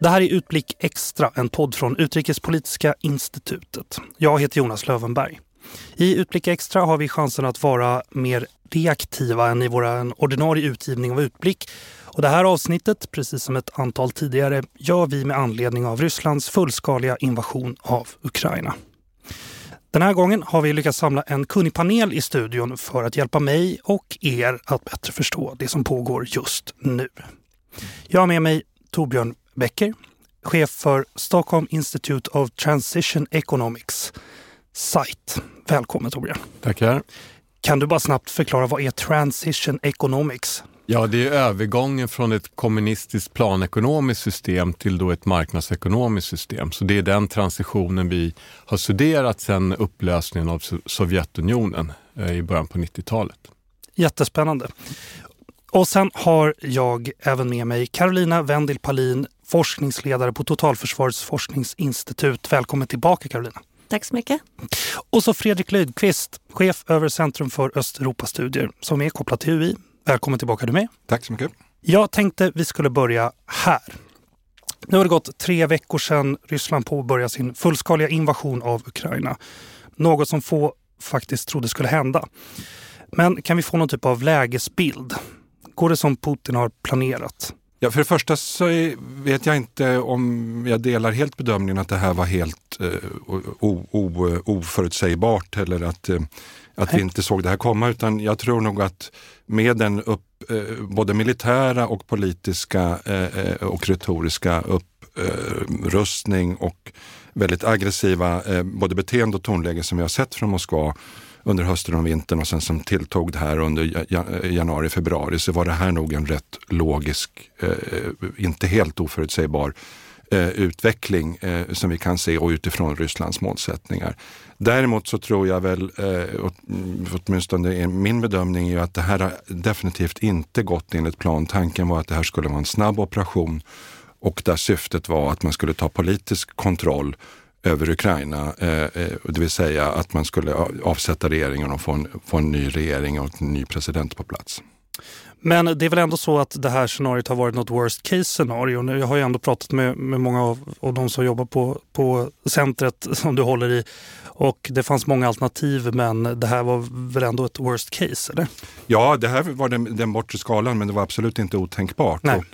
Det här är Utblick Extra, en podd från Utrikespolitiska institutet. Jag heter Jonas Lövenberg. I Utblick Extra har vi chansen att vara mer reaktiva än i vår ordinarie utgivning av Utblick. Och det här avsnittet, precis som ett antal tidigare, gör vi med anledning av Rysslands fullskaliga invasion av Ukraina. Den här gången har vi lyckats samla en kunnig panel i studion för att hjälpa mig och er att bättre förstå det som pågår just nu. Jag har med mig Torbjörn Becker, chef för Stockholm Institute of Transition Economics, SITE. Välkommen Torbjörn. Tackar. Kan du bara snabbt förklara vad är Transition Economics? Ja, det är övergången från ett kommunistiskt planekonomiskt system till då ett marknadsekonomiskt system. Så det är den transitionen vi har studerat sedan upplösningen av Sovjetunionen eh, i början på 90-talet. Jättespännande. Och sen har jag även med mig Carolina Wendel Palin, forskningsledare på Totalförsvarets forskningsinstitut. Välkommen tillbaka Carolina. Tack så mycket. Och så Fredrik Lydqvist, chef över Centrum för Östeuropastudier som är kopplad till UI. Välkommen tillbaka du med. Tack så mycket. Jag tänkte vi skulle börja här. Nu har det gått tre veckor sedan Ryssland påbörjade sin fullskaliga invasion av Ukraina. Något som få faktiskt trodde skulle hända. Men kan vi få någon typ av lägesbild? Går det som Putin har planerat? Ja, för det första så vet jag inte om jag delar helt bedömningen att det här var helt eh, o, o, oförutsägbart eller att, eh, att vi inte såg det här komma. Utan jag tror nog att med den upp, eh, både militära och politiska eh, eh, och retoriska upprustning och väldigt aggressiva både beteende och tonläge som vi har sett från Moskva under hösten och vintern och sen som tilltog det här under januari, februari så var det här nog en rätt logisk, eh, inte helt oförutsägbar eh, utveckling eh, som vi kan se och utifrån Rysslands målsättningar. Däremot så tror jag väl, eh, mm, åtminstone min bedömning är att det här har definitivt inte gått enligt plan. Tanken var att det här skulle vara en snabb operation och där syftet var att man skulle ta politisk kontroll över Ukraina, eh, eh det vill säga att man skulle avsätta regeringen och få en, få en ny regering och en ny president på plats. Men det är väl ändå så att det här scenariot har varit något worst case scenario. Jag har ju ändå pratat med, med många av, av de som jobbar på, på centret som du håller i och det fanns många alternativ men det här var väl ändå ett worst case eller? Ja, det här var den, den bortre skalan men det var absolut inte otänkbart. Nej. Och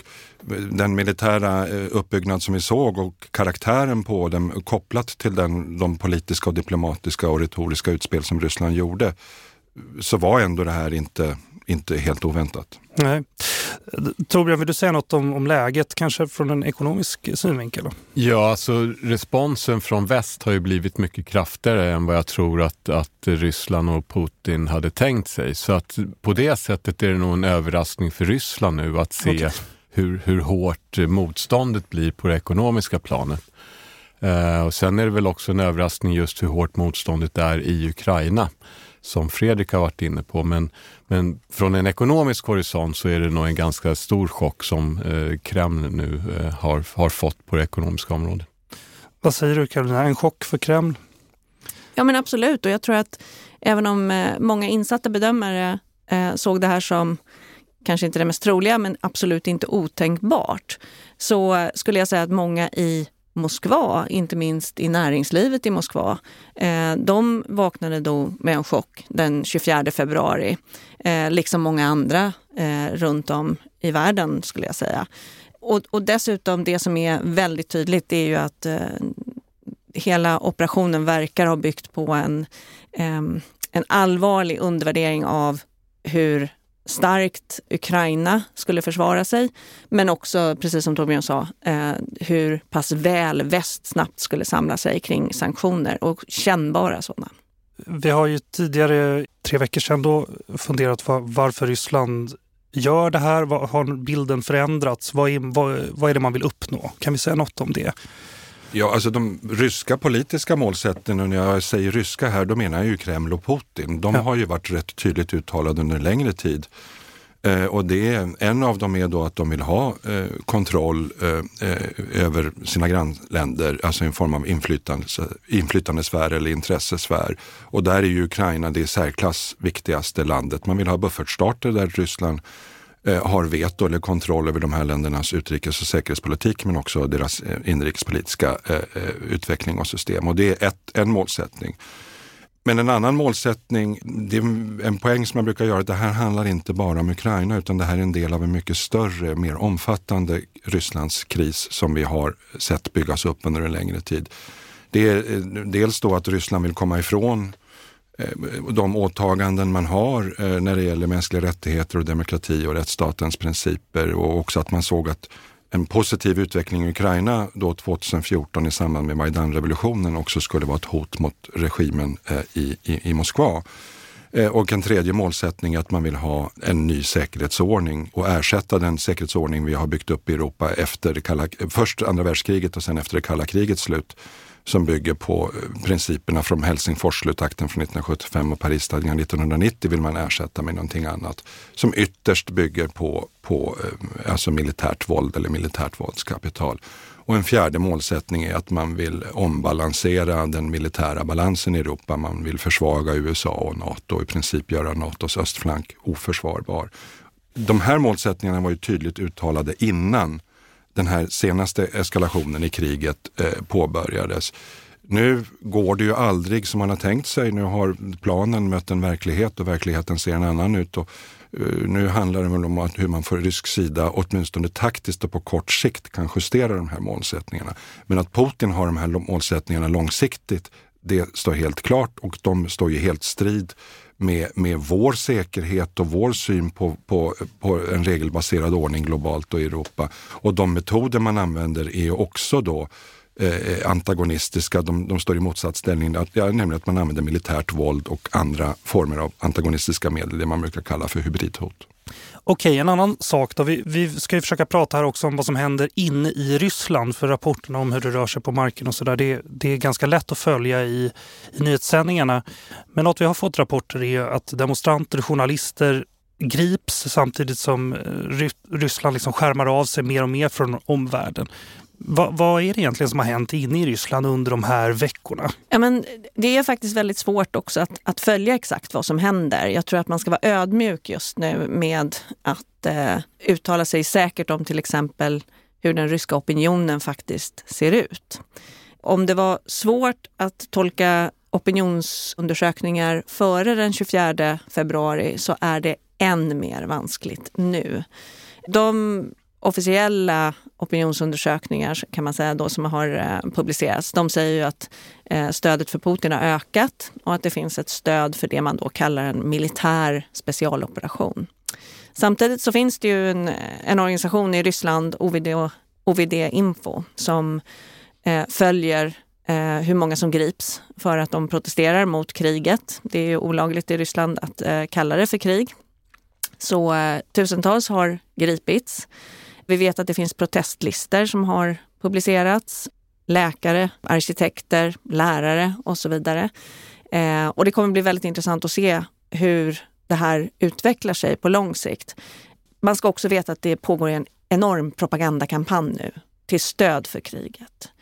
den militära eh, uppbyggnad som vi såg och karaktären på den kopplat till den, de politiska och diplomatiska och retoriska utspel som Ryssland gjorde så var ändå det här inte, inte helt oväntat. Nej. Torbjörn, vill du säga något om, om läget, kanske från en ekonomisk synvinkel? Då? Ja, alltså responsen från väst har ju blivit mycket kraftigare än vad jag tror att, att Ryssland och Putin hade tänkt sig. Så att på det sättet är det nog en överraskning för Ryssland nu att se okay hur, hur hårt motståndet blir på det ekonomiska planet. Eh, och sen är det väl också en överraskning just hur hårt motståndet är i Ukraina som Fredrik har varit inne på. Men, men från en ekonomisk horisont så är det nog en ganska stor chock som eh, Kreml nu eh, har, har fått på det ekonomiska området. Vad säger du Karolina, en chock för Kreml? Ja men absolut och jag tror att även om eh, många insatta bedömare eh, såg det här som kanske inte det mest troliga, men absolut inte otänkbart, så skulle jag säga att många i Moskva, inte minst i näringslivet i Moskva, eh, de vaknade då med en chock den 24 februari, eh, liksom många andra eh, runt om i världen skulle jag säga. Och, och dessutom det som är väldigt tydligt är ju att hela operationen verkar ha byggt på en, en allvarlig undervärdering av hur starkt Ukraina skulle försvara sig, men också, precis som Torbjörn sa, eh, hur pass väl väst snabbt skulle samla sig kring sanktioner och kännbara sådana. Vi har ju tidigare, tre veckor sedan, då funderat var, varför Ryssland gör det här. Har bilden förändrats? Vad är, vad, vad är det man vill uppnå? Kan vi säga något om det? Ja, alltså de ryska politiska målsättningarna, när jag säger ryska här, då menar jag ju Kreml och Putin. De ja. har ju varit rätt tydligt uttalade under en längre tid. Eh, och det, en av dem är då att de vill ha eh, kontroll eh, eh över sina grannländer, alltså en form av inflytande, inflytandesfär eller intressesfär. Och där är ju Ukraina det särklass viktigaste landet. Man vill ha buffertstater där Ryssland Eh, har veto eller kontroll över de här ländernas utrikes och säkerhetspolitik men också deras eh, inrikespolitiska eh, utveckling och system. Och det är ett, en målsättning. Men en annan målsättning, det är en poäng som jag brukar göra, det här handlar inte bara om Ukraina utan det här är en del av en mycket större, mer omfattande Rysslandskris som vi har sett byggas upp under en längre tid. Det är dels då att Ryssland vill komma ifrån eh, Eh, de åtaganden man har eh, när det gäller mänskliga rättigheter och demokrati och rättsstatens principer och också att man såg att en positiv utveckling i Ukraina då 2014 i samband med Majdanrevolutionen också skulle vara ett hot mot regimen eh, i, i, i Moskva. Och en tredje målsättning är att man vill ha en ny säkerhetsordning och ersätta den säkerhetsordning vi har byggt upp i Europa efter det kalla, först andra världskriget och sen efter det kalla krigets slut som bygger på eh, principerna från Helsingforsslutakten från 1975 och Parisstadgan 1990 vill man ersätta med någonting annat som ytterst bygger på, på eh, alltså militärt våld eller militärt våldskapital. Och en fjärde målsättning är att man vill ombalansera den militära balansen i Europa. Man vill försvaga USA och NATO och i princip göra NATOs östflank oförsvarbar. De här målsättningarna var ju tydligt uttalade innan den här senaste eskalationen i kriget eh, påbörjades. Nu går det ju aldrig som man har tänkt sig. Nu har planen mött en verklighet och verkligheten ser en annan ut. Och, eh, nu handlar det väl om att hur man från rysk sida åtminstone taktiskt och på kort sikt kan justera de här målsättningarna. Men att Putin har de här målsättningarna långsiktigt, det står helt klart och de står ju helt strid med, med vår säkerhet och vår syn på, på, på en regelbaserad ordning globalt och i Europa. Och de metoder man använder är också då Eh, eh, antagonistiska, de, de, står i motsatsställning, att, ja, nämligen att man använder militärt våld och andra former av antagonistiska medel, det man brukar kalla för hybridhot. Okej, en annan sak då. Vi, vi ska ju försöka prata här också om vad som händer inne i Ryssland för rapporterna om hur det rör sig på marken och sådär. Det, det är ganska lätt att följa i, i nyhetssändningarna. Men något vi har fått rapporter är att demonstranter och journalister grips samtidigt som eh, Ryssland liksom skärmar av sig mer och mer från omvärlden. Va, vad är det egentligen som har hänt inne i Ryssland under de här veckorna? Ja, men det är faktiskt väldigt svårt också att, att följa exakt vad som händer. Jag tror att man ska vara ödmjuk just nu med att eh, uttala sig säkert om till exempel hur den ryska opinionen faktiskt ser ut. Om det var svårt att tolka opinionsundersökningar före den 24 februari så är det än mer vanskligt nu. De officiella opinionsundersökningar kan man säga då, som har eh, publicerats, de säger ju att eh, stödet för Putin har ökat och att det finns ett stöd för det man då kallar en militär specialoperation. Samtidigt så finns det ju en, en organisation i Ryssland, OVD, OVD Info, som eh, följer eh, hur många som grips för att de protesterar mot kriget. Det är ju olagligt i Ryssland att eh, kalla det för krig. Så eh, tusentals har gripits. Vi vet att det finns protestlistor som har publicerats. Läkare, arkitekter, lärare och så vidare. Eh, och det kommer bli väldigt intressant att se hur det här utvecklar sig på lång sikt. Man ska också veta att det pågår en enorm propagandakampanj nu till stöd för kriget.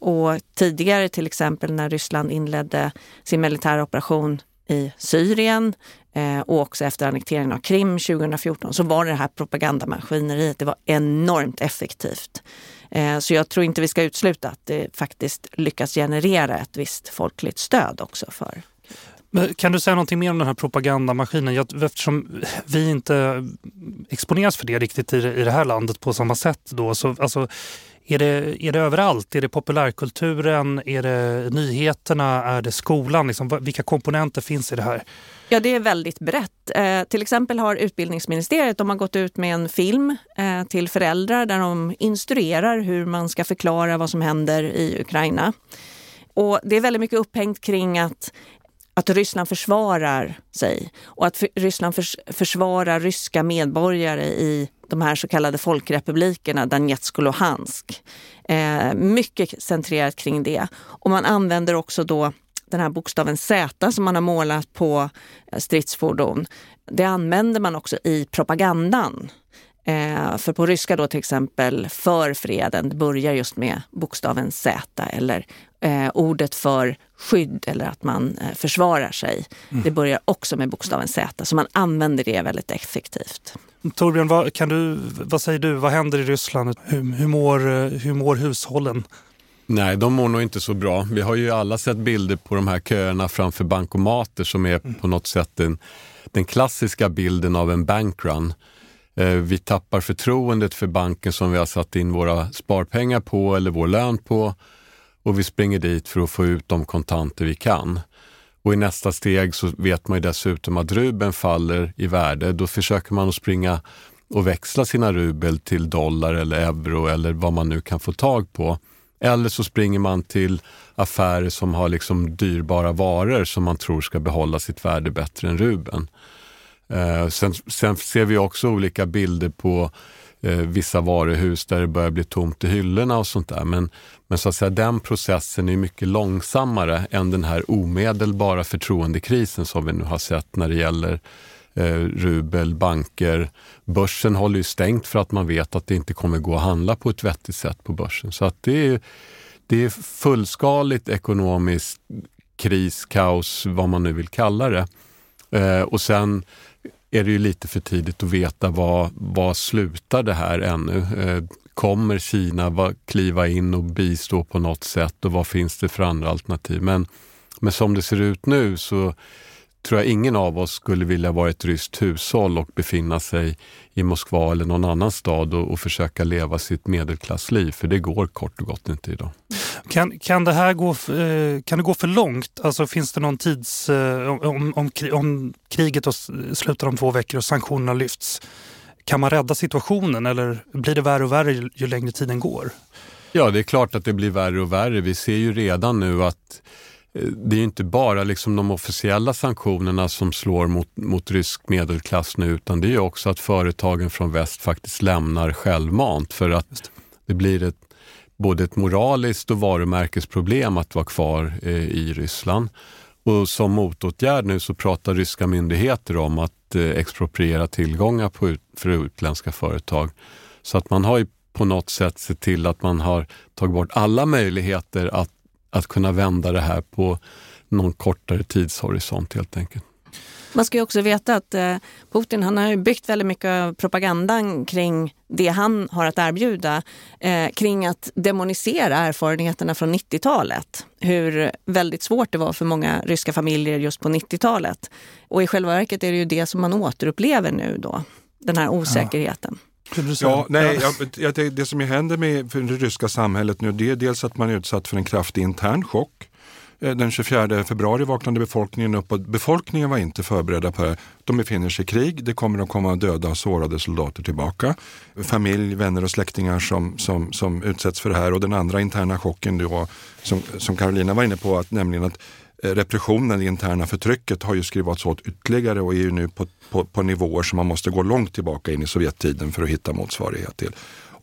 Och tidigare till exempel när Ryssland inledde sin militära operation i Syrien eh, och också efter annekteringen av Krim 2014 så var det här propagandamaskineriet det var enormt effektivt. Eh, så jag tror inte vi ska utesluta att det faktiskt lyckas generera ett visst folkligt stöd också för kan du säga någonting mer om den här propagandamaskinen? Eftersom vi inte exponeras för det riktigt i det här landet på samma sätt då. Så, alltså, är det, är det överallt? Är det populärkulturen? Är det nyheterna? Är det skolan? Liksom, vilka komponenter finns i det här? Ja, det är väldigt brett. Eh, till exempel har utbildningsministeriet de har gått ut med en film eh, till föräldrar där de instruerar hur man ska förklara vad som händer i Ukraina. Och Det är väldigt mycket upphängt kring att att Ryssland försvarar sig och att Ryssland försvarar ryska medborgare i de här så kallade folkrepublikerna, Donetsk och Luhansk. Eh, mycket centrerat kring det. Och man använder också då den här bokstaven Z som man har målat på stridsfordon. Det använder man också i propagandan. Eh, för på ryska då till exempel, för freden, det börjar just med bokstaven Z eller eh, ordet för skydd eller att man eh, försvarar sig. Mm. Det börjar också med bokstaven Z, så man använder det väldigt effektivt. Torbjörn, vad, kan du, vad säger du? Vad händer i Ryssland? Hur, hur, mår, hur mår hushållen? Nej, de mår nog inte så bra. Vi har ju alla sett bilder på de här köerna framför bankomater som är mm. på något sätt den, den klassiska bilden av en bankrun. Eh, vi tappar förtroendet för banken som vi har satt in våra sparpengar på eller vår lön på och vi springer dit för att få ut de kontanter vi kan. Och i nästa steg så vet man ju dessutom att rubeln faller i värde. Då försöker man att springa och växla sina rubel till dollar eller euro eller vad man nu kan få tag på. Eller så springer man till affärer som har liksom dyrbara varor som man tror ska behålla sitt värde bättre än rubeln. Eh, sen, sen, ser vi också olika bilder på eh, vissa varuhus där det börjar bli tomt i hyllorna och sånt där. Men, men så att säga, den processen är mycket långsammare än den här omedelbara förtroendekrisen som vi nu har sett när det gäller eh, rubel, banker. Börsen håller ju stängt för att man vet att det inte kommer gå att handla på ett vettigt sätt på börsen. Så att det är, det är fullskaligt ekonomiskt kris, kaos, vad man nu vill kalla det. Eh, och sen är det ju lite för tidigt att veta vad, vad slutar det här ännu. Eh, kommer Kina kliva in och bistå på något sätt och vad finns det för andra alternativ? Men, men som det ser ut nu så tror jag ingen av oss skulle vilja vara ett ryskt hushåll och befinna sig i Moskva eller någon annan stad och, och försöka leva sitt medelklassliv, för det går kort och gott inte idag. Kan, kan det här gå, eh, kan det gå för långt? Alltså finns det någon tids... Eh, om, om, om kriget slutar om två veckor och sanktionerna lyfts, kan man rädda situationen eller blir det värre och värre ju längre tiden går? Ja, det är klart att det blir värre och värre. Vi ser ju redan nu att det är inte bara liksom de officiella sanktionerna som slår mot, mot rysk medelklass nu utan det är också att företagen från väst faktiskt lämnar självmant för att det blir ett, både ett moraliskt och varumärkesproblem att vara kvar eh, i Ryssland. Och som motåtgärd nu så pratar ryska myndigheter om att eh, expropriera tillgångar på ut, för utländska företag. Så att man har ju på något sätt sett till att man har tagit bort alla möjligheter att att kunna vända det här på någon kortare tidshorisont helt enkelt. Man ska ju också veta att eh, Putin han har byggt väldigt mycket av propagandan kring det han har att erbjuda, eh, kring att demonisera erfarenheterna från 90-talet. Hur väldigt svårt det var för många ryska familjer just på 90-talet. Och i själva verket är det ju det som man återupplever nu då, den här osäkerheten. Ja. Ja, nej, jag, det, det som händer med det ryska samhället nu det är dels att man är utsatt för en kraftig intern chock. Eh, den 24 februari vaknade befolkningen upp och befolkningen var inte förberedda på det. De befinner sig i krig, det kommer att komma döda och sårade soldater tillbaka. Familj, vänner och släktingar som, som, som utsätts för det här och den andra interna chocken då, som, som Carolina var inne på, att, nämligen att Eh, repressionen, det interna förtrycket har ju skrivits åt ytterligare och är ju nu på, på, på nivåer som man måste gå långt tillbaka in i Sovjettiden för att hitta motsvarighet till.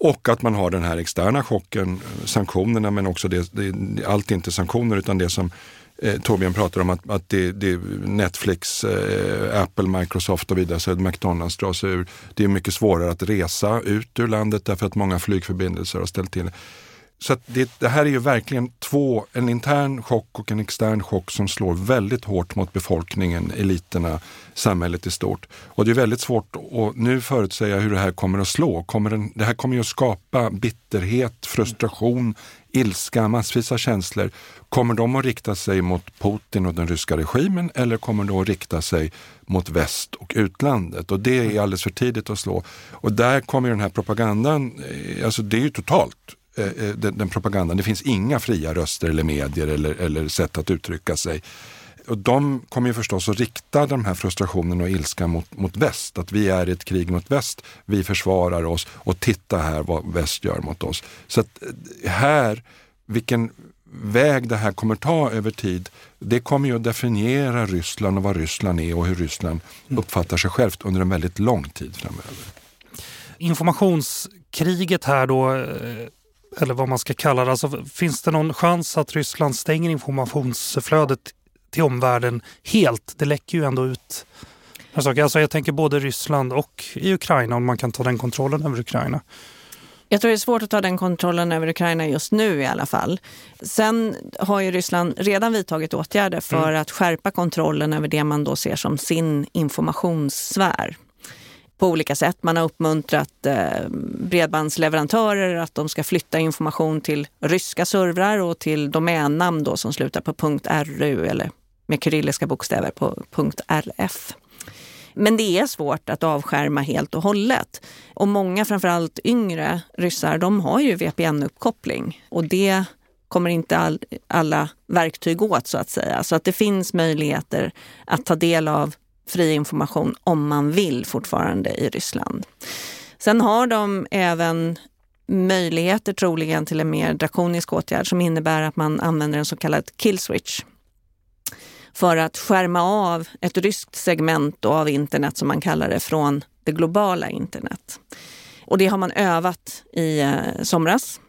Och att man har den här externa chocken, eh, sanktionerna men också det, det allt är inte sanktioner utan det som eh, Torbjörn pratar om att, att det, det Netflix, eh, Apple, Microsoft och vidare, så McDonalds dras ur. Det är mycket svårare att resa ut ur landet därför att många flygförbindelser har ställt till så det, det, här är ju verkligen två, en intern chock och en extern chock som slår väldigt hårt mot befolkningen, eliterna, samhället i stort. Och det är väldigt svårt att nu förutsäga hur det här kommer att slå. Kommer den, det här kommer ju att skapa bitterhet, frustration, ilska, massvis av känslor. Kommer de att rikta sig mot Putin och den ryska regimen eller kommer de att rikta sig mot väst och utlandet? Och det är alldeles för tidigt att slå. Och där kommer den här propagandan, eh, alltså det är ju totalt Eh, eh, den, den, propagandan. Det finns inga fria röster eller medier eller, eller sätt att uttrycka sig. Och de kommer ju förstås att rikta den här frustrationen och ilskan mot, mot väst. Att vi är i ett krig mot väst, vi försvarar oss och titta här vad väst gör mot oss. Så att eh, här, vilken väg det här kommer ta över tid, det kommer ju att definiera Ryssland och vad Ryssland är och hur Ryssland uppfattar sig självt under en väldigt lång tid framöver. Informationskriget här då eller vad man ska kalla det. Alltså, finns det någon chans att Ryssland stänger informationsflödet till omvärlden helt? Det läcker ju ändå ut. Alltså, jag tänker både Ryssland och i Ukraina om man kan ta den kontrollen över Ukraina. Jag tror det är svårt att ta den kontrollen över Ukraina just nu i alla fall. Sen har ju Ryssland redan vidtagit åtgärder för mm. att skärpa kontrollen över det man då ser som sin informationssfär på olika sätt. Man har uppmuntrat eh, bredbandsleverantörer att de ska flytta information till ryska servrar och till domännamn då som slutar på .ru eller med kyrilliska bokstäver på .rf. Men det är svårt att avskärma helt och hållet. Och många, framförallt yngre ryssar, de har ju VPN-uppkoppling och det kommer inte all, alla verktyg åt så att säga. Så att det finns möjligheter att ta del av fri information om man vill fortfarande i Ryssland. Sen har de även möjligheter troligen till en mer drakonisk åtgärd som innebär att man använder en så kallad kill-switch för att skärma av ett ryskt segment av internet som man kallar det från det globala internet. Och det har man övat i eh, somras.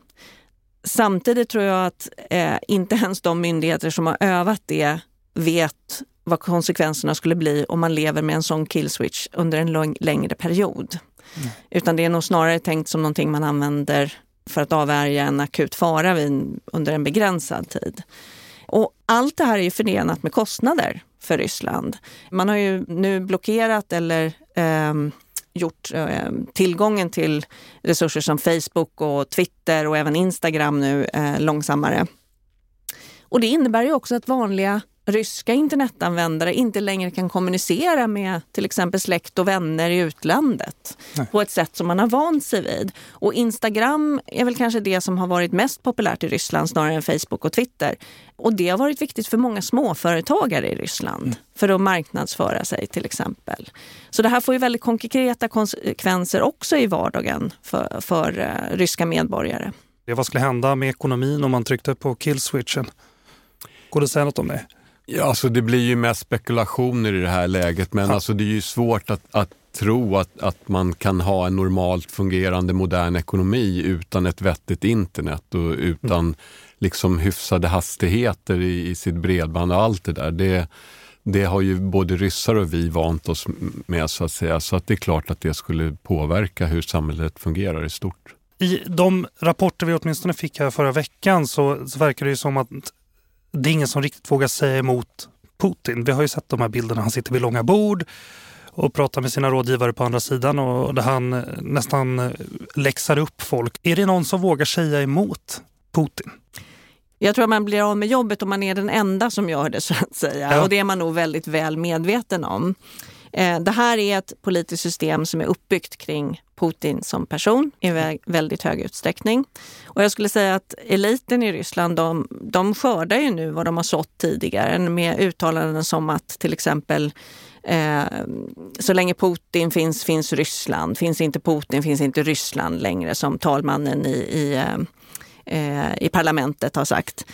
Samtidigt tror jag att eh, inte ens de myndigheter som har övat det vet vad konsekvenserna skulle bli om man lever med en sån killswitch under en lång, längre period. Mm. Utan det är nog snarare tänkt som någonting man använder för att avvärja en akut fara vid, under en begränsad tid. Och allt det här är ju förenat med kostnader för Ryssland. Man har ju nu blockerat eller eh, gjort eh, tillgången till resurser som Facebook och Twitter och även Instagram nu eh, långsammare. Och det innebär ju också att vanliga ryska internetanvändare inte längre kan kommunicera med till exempel släkt och vänner i utlandet Nej. på ett sätt som man har vant sig vid. Och Instagram är väl kanske det som har varit mest populärt i Ryssland snarare än Facebook och Twitter. Och det har varit viktigt för många småföretagare i Ryssland mm. för att marknadsföra sig till exempel. Så det här får ju väldigt konkreta konsekvenser också i vardagen för, för uh, ryska medborgare. Vad skulle hända med ekonomin om man tryckte på killswitchen? Går det att säga något om det? Ja, alltså det blir ju mest spekulationer i det här läget men ja. alltså det är ju svårt att, att tro att, att man kan ha en normalt fungerande modern ekonomi utan ett vettigt internet och utan mm. liksom hyfsade hastigheter i, i sitt bredband och allt det där. Det, det har ju både ryssar och vi vant oss med så att säga. Så att det är klart att det skulle påverka hur samhället fungerar i stort. I de rapporter vi åtminstone fick här förra veckan så, så verkar det ju som att det är ingen som riktigt vågar säga emot Putin. Vi har ju sett de här bilderna. Han sitter vid långa bord och pratar med sina rådgivare på andra sidan och där han eh, nästan eh, läxar upp folk. Är det någon som vågar säga emot Putin? Jag tror att man blir av med jobbet om man är den enda som gör det så att säga. Ja. Och det är man nog väldigt väl medveten om. Eh, det här är ett politiskt system som är uppbyggt kring Putin som person i väldigt hög utsträckning. Och jag skulle säga att eliten i Ryssland, de, de skördar ju nu vad de har sått tidigare med uttalanden som att till exempel eh, så länge Putin finns, finns Ryssland. Finns inte Putin finns inte Ryssland längre, som talmannen i, i, eh, eh i parlamentet har sagt.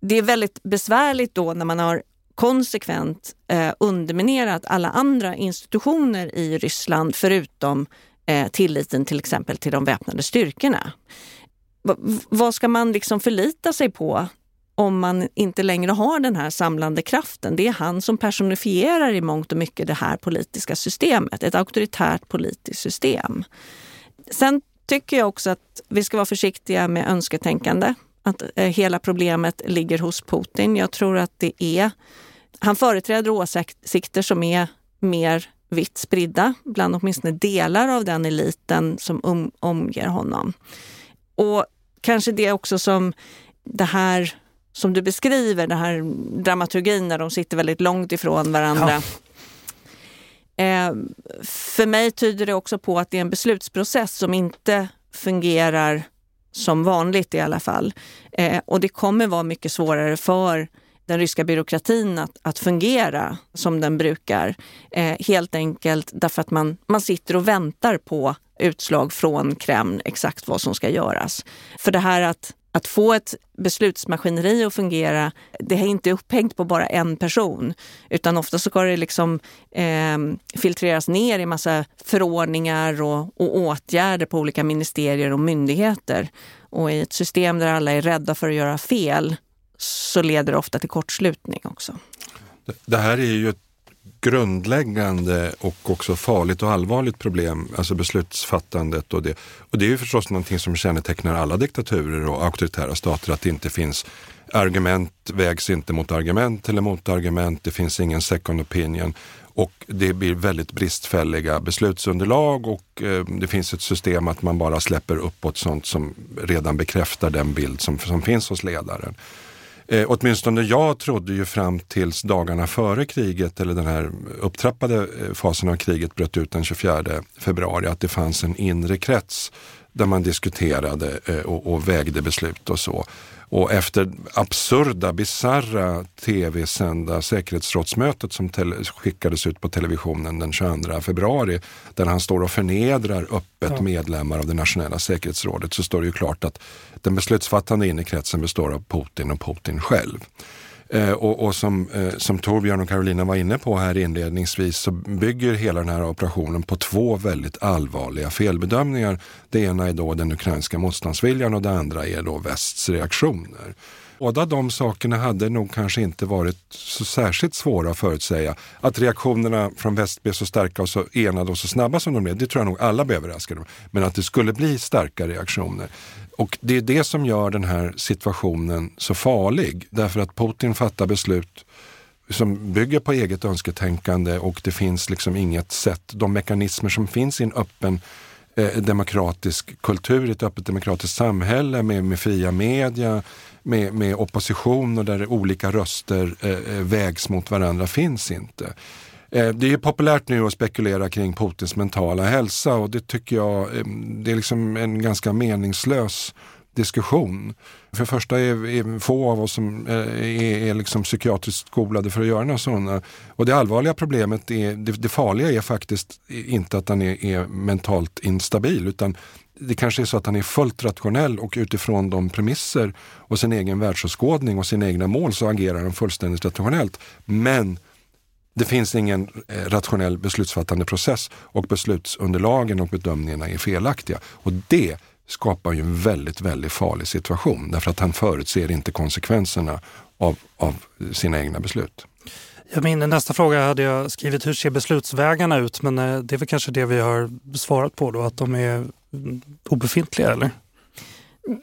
Det är väldigt besvärligt då när man har konsekvent eh, underminerat alla andra institutioner i Ryssland förutom eh, tilliten till exempel till de väpnade styrkorna. V vad ska man liksom förlita sig på om man inte längre har den här samlande kraften? Det är han som personifierar i mångt och mycket det här politiska systemet, ett auktoritärt politiskt system. Sen tycker jag också att vi ska vara försiktiga med önsketänkande. Att eh, hela problemet ligger hos Putin. Jag tror att det är han företräder åsikter som är mer vitt spridda bland åtminstone delar av den eliten som um, omger honom. Och kanske det också som det här som du beskriver, den här dramaturgin när de sitter väldigt långt ifrån varandra. Ja. Eh, för mig tyder det också på att det är en beslutsprocess som inte fungerar som vanligt i alla fall. Eh, och det kommer vara mycket svårare för den ryska byråkratin att, att fungera som den brukar. Eh, helt enkelt därför att man, man sitter och väntar på utslag från Kreml exakt vad som ska göras. För det här att, att få ett beslutsmaskineri att fungera, det är inte upphängt på bara en person. Utan ofta så ska det liksom eh, filtreras ner i massa förordningar och, och åtgärder på olika ministerier och myndigheter. Och i ett system där alla är rädda för att göra fel så leder det ofta till kortslutning också. Det här är ju ett grundläggande och också farligt och allvarligt problem, alltså beslutsfattandet och det. Och det är ju förstås någonting som kännetecknar alla diktaturer och auktoritära stater, att det inte finns argument vägs inte mot argument eller mot argument, det finns ingen second opinion och det blir väldigt bristfälliga beslutsunderlag och eh, det finns ett system att man bara släpper uppåt sånt som redan bekräftar den bild som, som finns hos ledaren. Eh, åtminstone jag trodde ju fram tills dagarna före kriget eller den här upptrappade eh, fasen av kriget bröt ut den 24 februari att det fanns en inre krets där man diskuterade eh, och, och vägde beslut och så. Och efter absurda, bizarra tv-sända säkerhetsrådsmötet som skickades ut på televisionen den 22 februari, där han står och förnedrar öppet ja. medlemmar av det nationella säkerhetsrådet, så står det ju klart att den beslutsfattande innerkretsen består av Putin och Putin själv. Eh, och, och, som, eh, som Torbjörn och Carolina var inne på här inledningsvis så bygger hela den här operationen på två väldigt allvarliga felbedömningar. Det ena är då den ukrainska motståndsviljan och det andra är då västs reaktioner. Båda de sakerna hade nog kanske inte varit så särskilt svåra att förutsäga. Att reaktionerna från väst blev så starka och så enade och så snabba som de blev, det tror jag nog alla blev överraskade Men att det skulle bli starka reaktioner, och det är det som gör den här situationen så farlig. Därför att Putin fattar beslut som bygger på eget önsketänkande och det finns liksom inget sätt, de mekanismer som finns i en öppen eh, demokratisk kultur, ett öppet demokratiskt samhälle med, med fria media, med, med opposition och där olika röster eh, eh, vägs mot varandra finns inte. Eh, det är populärt nu att spekulera kring Putins mentala hälsa och det tycker jag eh, det är liksom en ganska meningslös diskussion. För det första är, är få av oss som eh, är, är liksom psykiatriskt skolade för att göra några sådana. Och det allvarliga problemet, är, det, det farliga är faktiskt inte att han är, är mentalt instabil utan det kanske är så att han är fullt rationell och utifrån de premisser och sin egen världsåskådning och sina egna mål så agerar han fullständigt rationellt. Men det finns ingen eh, rationell beslutsfattande process och beslutsunderlagen och bedömningarna är felaktiga. Och det skapar ju en väldigt, väldigt farlig situation därför att han förutser inte konsekvenserna av, av sina egna beslut. Jag min nästa fråga hade jag skrivit, hur ser beslutsvägarna ut? Men eh, det är väl kanske det vi har svarat på då, att de är obefintliga eller?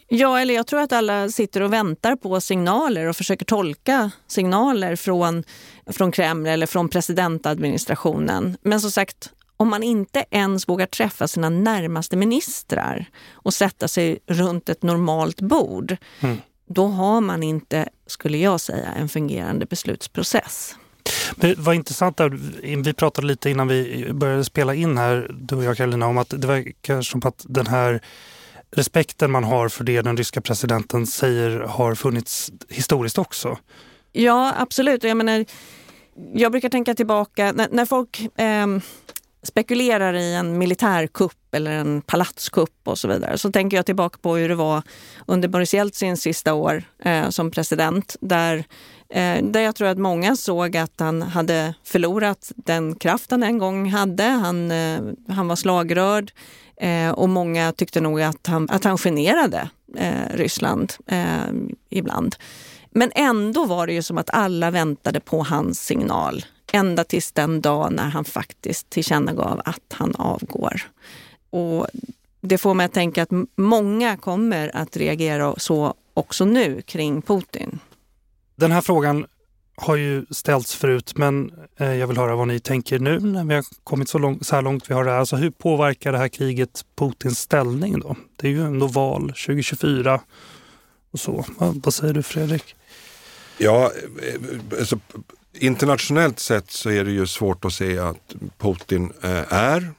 Ja, eller jag tror att alla sitter och väntar på signaler och försöker tolka signaler från, från Kreml eller från presidentadministrationen. Men som sagt, om man inte ens vågar träffa sina närmaste ministrar och sätta sig runt ett normalt bord, mm. då har man inte, skulle jag säga, en fungerande beslutsprocess. Men vad intressant, där, vi pratade lite innan vi började spela in här, du och jag Karolina, om att det verkar som att den här respekten man har för det den ryska presidenten säger har funnits historiskt också. Ja, absolut. Jag, menar, jag brukar tänka tillbaka, när, när folk eh, spekulerar i en militärkupp eller en palatskupp och så vidare, så tänker jag tillbaka på hur det var under Boris Jeltsins sista år eh, som president, där eh, där jag tror att många såg att han hade förlorat den kraft han en gång hade. Han, eh, han var slagrörd. Eh, och många tyckte nog att han, att han generade eh, Ryssland eh, ibland. Men ändå var det ju som att alla väntade på hans signal. Ända tills den dag när han faktiskt tillkännagav att han avgår. Och det får mig att tänka att många kommer att reagera så också nu kring Putin. Den här frågan har ju ställts förut, men eh, jag vill höra vad ni tänker nu när vi har kommit så, lång, så här långt vi har det här. Alltså hur påverkar det här kriget Putins ställning då? Det är ju ändå val 2024 och så. Vad, säger du Fredrik? Ja, eh, alltså, internationellt sett så är det ju svårt att se att Putin eh, är,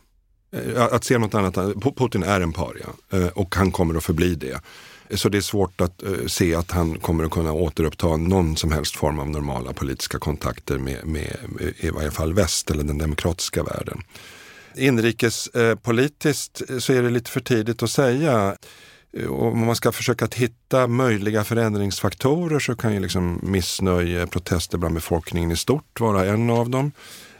eh, att se något annat. Putin är en paria eh, och han kommer att förbli det. Så det är svårt att se att han kommer att kunna återuppta någon som helst form av normala politiska kontakter med, med, i varje fall väst eller den demokratiska världen. Inrikespolitiskt så är det lite för tidigt att säga. Eh, om man ska försöka att hitta möjliga förändringsfaktorer så kan ju liksom missnöje, protester bland befolkningen i stort vara en av dem.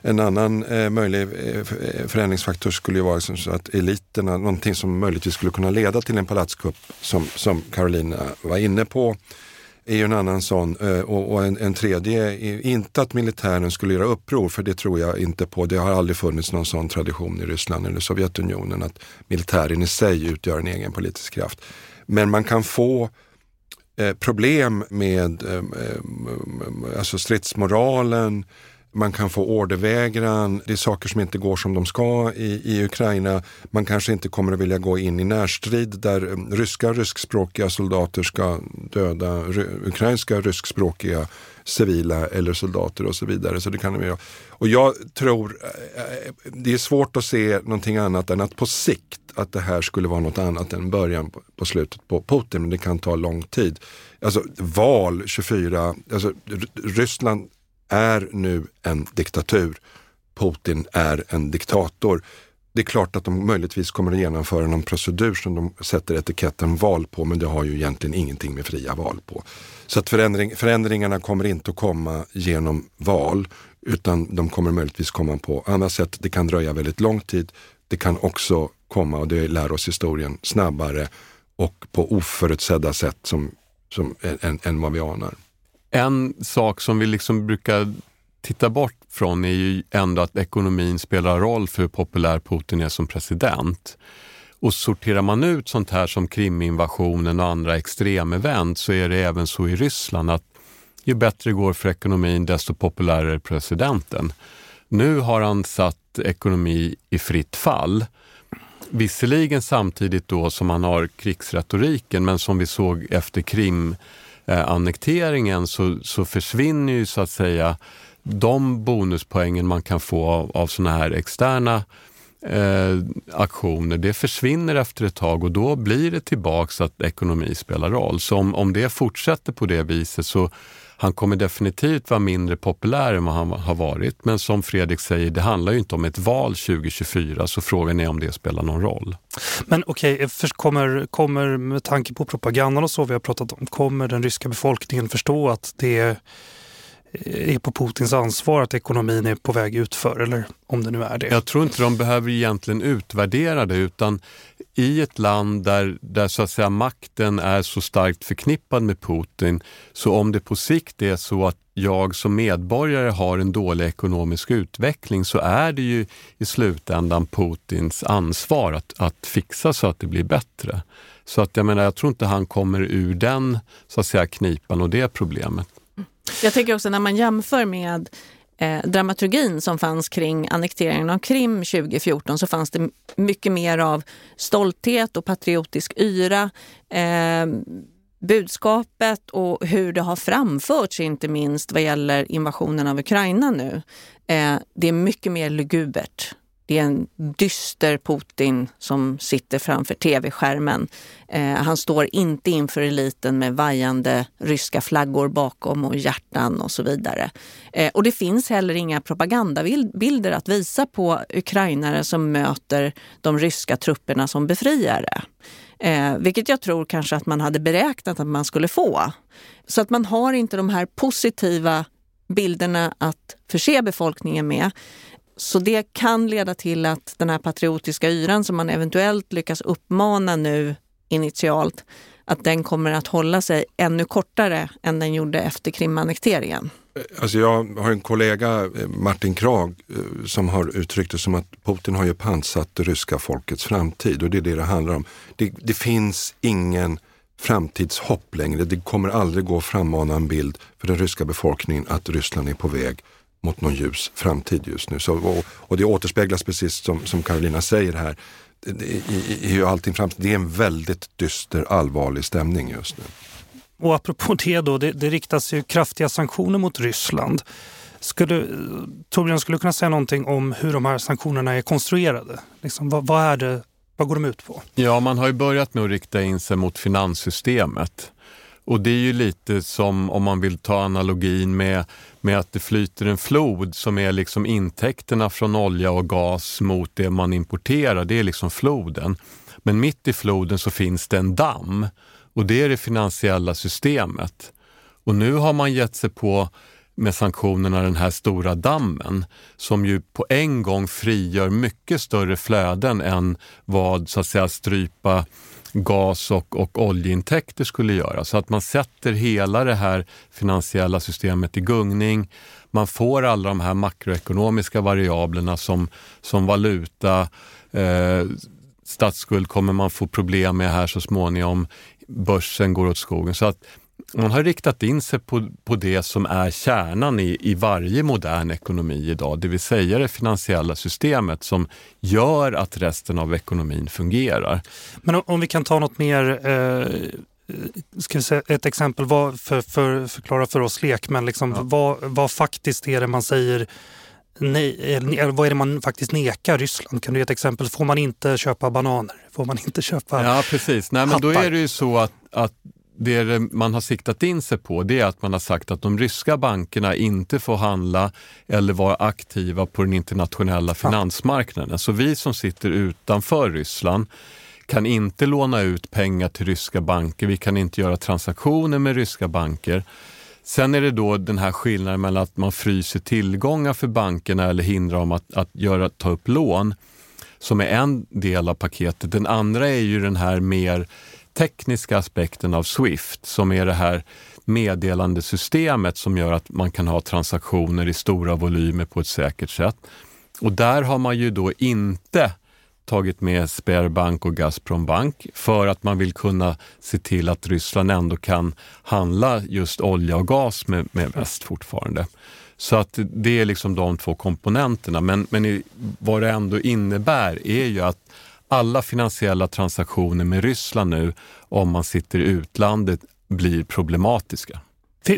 En annan eh, möjlig eh, eh, förändringsfaktor skulle ju vara liksom så att eliterna, någonting som möjligtvis skulle kunna leda till en palatskupp som, som Carolina var inne på är ju en annan sån. Eh, och, en, en, tredje, är inte att militären skulle göra uppror, för det tror jag inte på. Det har aldrig funnits någon sån tradition i Ryssland eller Sovjetunionen att militären i sig utgör en egen politisk kraft. Men man kan få eh, problem med eh, alltså stridsmoralen, man kan få ordervägran, det är saker som inte går som de ska i, i Ukraina. Man kanske inte kommer att vilja gå in i närstrid där eh, ryska ryskspråkiga soldater ska döda ukrainska ryskspråkiga civila eller soldater och så vidare. Så det kan de Och jag tror, eh, eh, det är svårt att se någonting annat än att på sikt att det här skulle vara något annat än början på, på slutet på Putin, men det kan ta lång tid. Alltså val 24, alltså Ryssland är nu en diktatur. Putin är en diktator. Det är klart att de möjligtvis kommer att genomföra någon procedur som de sätter etiketten val på, men det har ju egentligen ingenting med fria val på. Så att förändring, förändringarna kommer inte att komma genom val, utan de kommer möjligtvis komma på andra sätt. Det kan dröja väldigt lång tid. Det kan också komma, och det lär oss historien, snabbare och på oförutsedda sätt som, som, än, än vad vi anar. En sak som vi liksom brukar titta bort från är ju ändå att ekonomin spelar roll för hur populär Putin är som president. Och sorterar man ut sånt här som Kriminvasionen och andra extremevent så är det även så i Ryssland att ju bättre det går för ekonomin desto populärare är presidenten. Nu har han satt ekonomi i fritt fall. Visserligen samtidigt då som han har krigsretoriken men som vi såg efter Krim eh, annekteringen så, så försvinner ju så att säga de bonuspoängen man kan få av, av såna här externa eh, aktioner, det försvinner efter ett tag och då blir det tillbaks att ekonomi spelar roll. Så om, om det fortsätter på det viset så han kommer definitivt vara mindre populär än vad han har varit. Men som Fredrik säger, det handlar ju inte om ett val 2024 så frågan är om det spelar någon roll. Men okej, eh, okay, kommer, kommer med tanke på propagandan och så vi har pratat om, kommer den ryska befolkningen förstå att det är är på Putins ansvar att ekonomin är på väg utför eller om det nu är det. Jag tror inte de behöver egentligen utvärdera det utan i ett land där, där så att säga makten är så starkt förknippad med Putin, så om det på sikt är så att jag som medborgare har en dålig ekonomisk utveckling så är det ju i slutändan Putins ansvar att, att fixa så att det blir bättre. Så att jag menar, jag tror inte han kommer ur den så att säga knipan och det problemet. Jag tänker också när man jämför med eh, dramaturgin som fanns kring annekteringen av Krim 2014 så fanns det mycket mer av stolthet och patriotisk yra. Eh, budskapet och hur det har framförts, inte minst vad gäller invasionen av Ukraina nu, eh, det är mycket mer lugubert. Det är en dyster Putin som sitter framför tv-skärmen. Eh, han står inte inför eliten med vajande ryska flaggor bakom och hjärtan och så vidare. Eh, och det finns heller inga propagandabilder att visa på ukrainare som möter de ryska trupperna som befriare. Eh, vilket jag tror kanske att man hade beräknat att man skulle få. Så att man har inte de här positiva bilderna att förse befolkningen med. Så det kan leda till att den här patriotiska yran som man eventuellt lyckas uppmana nu initialt, att den kommer att hålla sig ännu kortare än den gjorde efter Krimannekteringen. Alltså jag har en kollega, eh, Martin Krag, eh, som har uttryckt det som att Putin har ju pansat det ryska folkets framtid och det är det det handlar om. Det, det finns ingen framtidshopp längre. Det kommer aldrig gå att frammana en bild för den ryska befolkningen att Ryssland är på väg mot någon ljus framtid just nu. Så, och, och det återspeglas precis som, som Carolina säger här, i, i, i allting fram, det är en väldigt dyster, allvarlig stämning just nu. Och apropå det då, det, det riktas ju kraftiga sanktioner mot Ryssland. Skulle, Torbjörn, skulle du kunna säga någonting om hur de här sanktionerna är konstruerade? Liksom, vad, vad, är det, vad går de ut på? Ja, man har ju börjat med att rikta in sig mot finanssystemet. Och det är ju lite som om man vill ta analogin med, med att det flyter en flod som är liksom intäkterna från olja och gas mot det man importerar. Det är liksom floden. Men mitt i floden så finns det en damm och det är det finansiella systemet. Och nu har man gett sig på med sanktionerna den här stora dammen som ju på en gång frigör mycket större flöden än vad så att säga strypa gas och, och oljeintäkter skulle göra. Så att man sätter hela det här finansiella systemet i gungning. Man får alla de här makroekonomiska variablerna som, som valuta, eh, statsskuld kommer man få problem med här så småningom, börsen går åt skogen. Så att man har riktat in sig på, på det som är kärnan i, i varje modern ekonomi idag, det vill säga det finansiella systemet som gör att resten av ekonomin fungerar. Men om, om vi kan ta något mer eh ska säga, ett exempel, vad, för, för, förklara för oss lekmän, liksom, ja. vad, vad faktiskt är det man säger nej, vad är det man faktiskt nekar Ryssland? Kan du ge ett exempel? Får man inte köpa bananer? Får man inte köpa Ja, precis. Nej, men Då är det ju så att, att det man har siktat in sig på det är att man har sagt att de ryska bankerna inte får handla eller vara aktiva på den internationella finansmarknaden. Så vi som sitter utanför Ryssland kan inte låna ut pengar till ryska banker, vi kan inte göra transaktioner med ryska banker. Sen är det då den här skillnaden mellan att man fryser tillgångar för bankerna eller hindrar dem att, att göra, ta upp lån som är en del av paketet. Den andra är ju den här mer tekniska aspekten av Swift som är det här meddelandesystemet som gör att man kan ha transaktioner i stora volymer på ett säkert sätt. Och där har man ju då inte tagit med Sberbank och Gazprom Bank för att man vill kunna se till att Ryssland ändå kan handla just olja och gas med, med väst fortfarande. Så att det är liksom de två komponenterna. Men, men vad det ändå innebär är ju att alla finansiella transaktioner med Ryssland nu, om man sitter i utlandet, blir problematiska.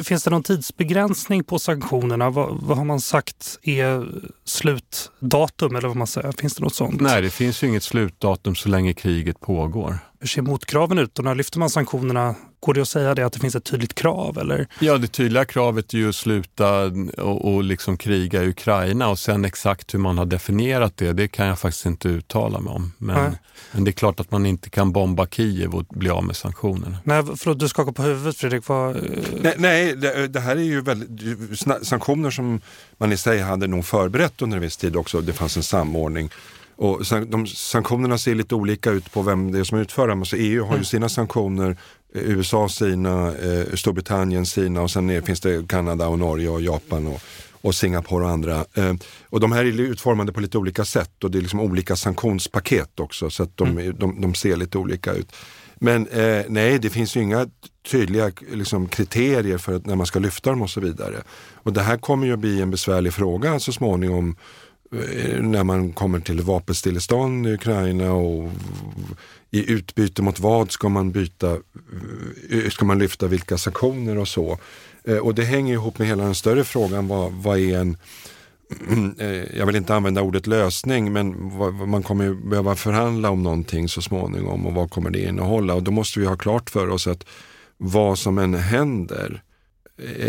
Finns det någon tidsbegränsning på sanktionerna? Vad, vad, har man sagt är slutdatum eller vad man säger? Finns det något sånt? Nej, det finns ju inget slutdatum så länge kriget pågår. Hur ser motkraven ut och när lyfter man sanktionerna? Går det att säga det att det finns ett tydligt krav? Eller? Ja, det tydliga kravet är ju att sluta och, och liksom kriga i Ukraina och sen exakt hur man har definierat det, det kan jag faktiskt inte uttala mig om. Men, men det är klart att man inte kan bomba Kiev och bli av med sanktionerna. Nej, förlåt, du skakar på huvudet Fredrik. Vad... Nej, nej det, det, här är ju väldigt, sanktioner som man i sig hade nog förberett under en viss tid också. Det fanns en samordning. Och de sanktionerna ser lite olika ut på vem det är som utför dem. Alltså EU har ju mm. sina sanktioner, USA sina, eh, Storbritannien sina och sen finns det Kanada och Norge och Japan och, och Singapore och andra. Eh, och de här är utformade på lite olika sätt och det är liksom olika sanktionspaket också så att de, mm. de, de ser lite olika ut. Men eh, nej, det finns ju inga tydliga liksom, kriterier för att när man ska lyfta dem och så vidare. Och det här kommer ju att bli en besvärlig fråga så småningom Eh, när man kommer till vapenstillestånd i Ukraina och i utbyte mot vad ska man byta, eh, ska man lyfta vilka sanktioner och så. Eh, och det hänger ihop med hela den större frågan, vad, vad är en eh, jag vill inte använda ordet lösning, men man kommer behöva förhandla om någonting så småningom och vad kommer det innehålla? Och då måste vi ha klart för oss att vad som än händer,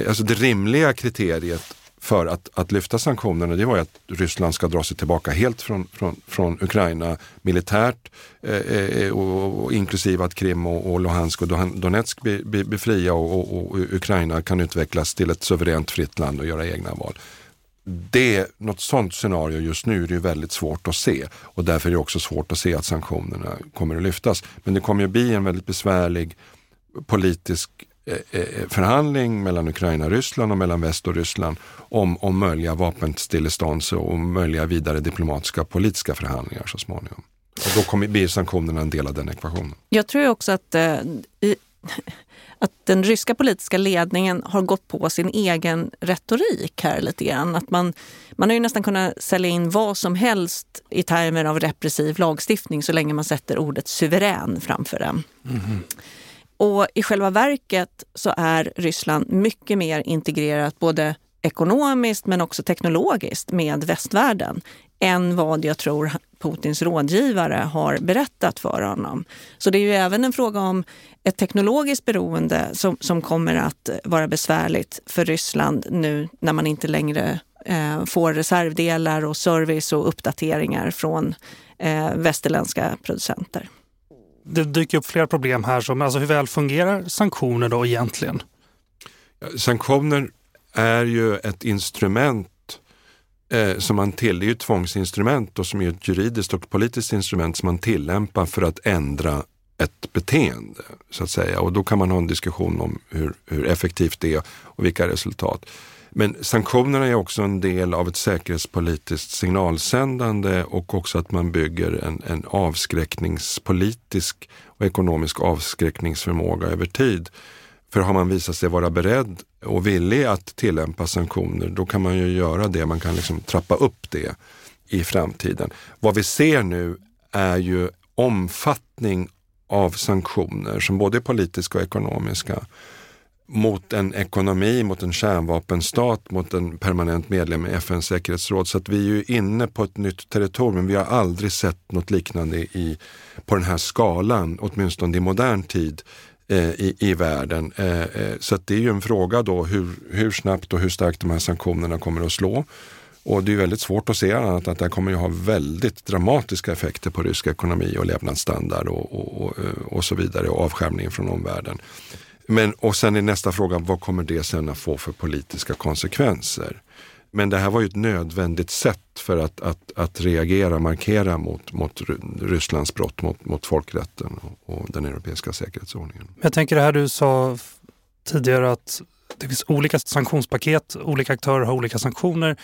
alltså det rimliga kriteriet för att, att lyfta sanktionerna det var ju att Ryssland ska dra sig tillbaka helt från, från, från Ukraina militärt eh, eh, eh och, och, inklusive att Krim och, och Luhansk och Donetsk blir be, befria och, och, och, Ukraina kan utvecklas till ett suveränt fritt land och göra egna val. Det, något sånt scenario just nu är det ju väldigt svårt att se och därför är det också svårt att se att sanktionerna kommer att lyftas. Men det kommer ju bli en väldigt besvärlig politisk förhandling mellan Ukraina och Ryssland och mellan väst och Ryssland om, om möjliga vapenstillestånd och möjliga vidare diplomatiska och politiska förhandlingar så småningom. Och då kommer, blir sanktionerna en del av den ekvationen. Jag tror också att, eh, att den ryska politiska ledningen har gått på sin egen retorik här lite grann. Att man, man har ju nästan kunnat sälja in vad som helst i termer av repressiv lagstiftning så länge man sätter ordet suverän framför den. Mm. Och i själva verket så är Ryssland mycket mer integrerat både ekonomiskt men också teknologiskt med västvärlden än vad jag tror Putins rådgivare har berättat för honom. Så det är ju även en fråga om ett teknologiskt beroende som, som kommer att vara besvärligt för Ryssland nu när man inte längre eh, får reservdelar och service och uppdateringar från eh, västerländska producenter det dyker upp flera problem här. Som, alltså hur väl fungerar sanktioner då egentligen? Sanktioner är ju ett instrument eh, som man till, det är ju ett tvångsinstrument och som är ett juridiskt och politiskt instrument som man tillämpar för att ändra ett beteende så att säga och då kan man ha en diskussion om hur, hur effektivt det är och vilka resultat. Men sanktionerna är också en del av ett säkerhetspolitiskt signalsändande och också att man bygger en, en avskräckningspolitisk och ekonomisk avskräckningsförmåga över tid. För har man visat sig vara beredd och villig att tillämpa sanktioner, då kan man ju göra det. Man kan liksom trappa upp det i framtiden. Vad vi ser nu är ju omfattning av sanktioner som både är politiska och ekonomiska mot en ekonomi, mot en kärnvapenstat, mot en permanent medlem i FNs säkerhetsråd. Så att vi är ju inne på ett nytt territorium. Vi har aldrig sett något liknande i, på den här skalan, åtminstone i modern tid eh, i, i världen. Eh, eh, så att det är ju en fråga då hur, hur snabbt och hur starkt de här sanktionerna kommer att slå. Och det är väldigt svårt att se annat att det här kommer att ha väldigt dramatiska effekter på rysk ekonomi och levnadsstandard och, och, och, eh, och så vidare och avskärmning från omvärlden. Men, och sen är nästa fråga, vad kommer det sen att få för politiska konsekvenser? Men det här var ju ett nödvändigt sätt för att, att, att reagera, markera mot, mot Rysslands brott mot, mot folkrätten och, och den europeiska säkerhetsordningen. Jag tänker det här du sa tidigare att det finns olika sanktionspaket, olika aktörer har olika sanktioner.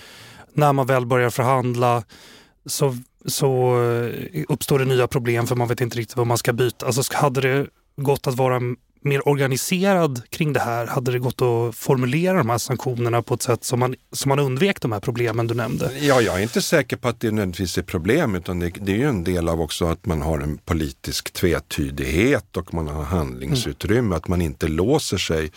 När man väl börjar förhandla så, så eh, uppstår det nya problem för man vet inte riktigt vad man ska byta. Alltså hade det gått att vara mer organiserad kring det här? Hade det gått att formulera de här sanktionerna på ett sätt som man, som man undvek de här problemen du nämnde? Ja, jag är inte säker på att det nödvändigtvis är problem utan det, det är ju en del av också att man har en politisk tvetydighet och man har handlingsutrymme, mm. att man inte låser sig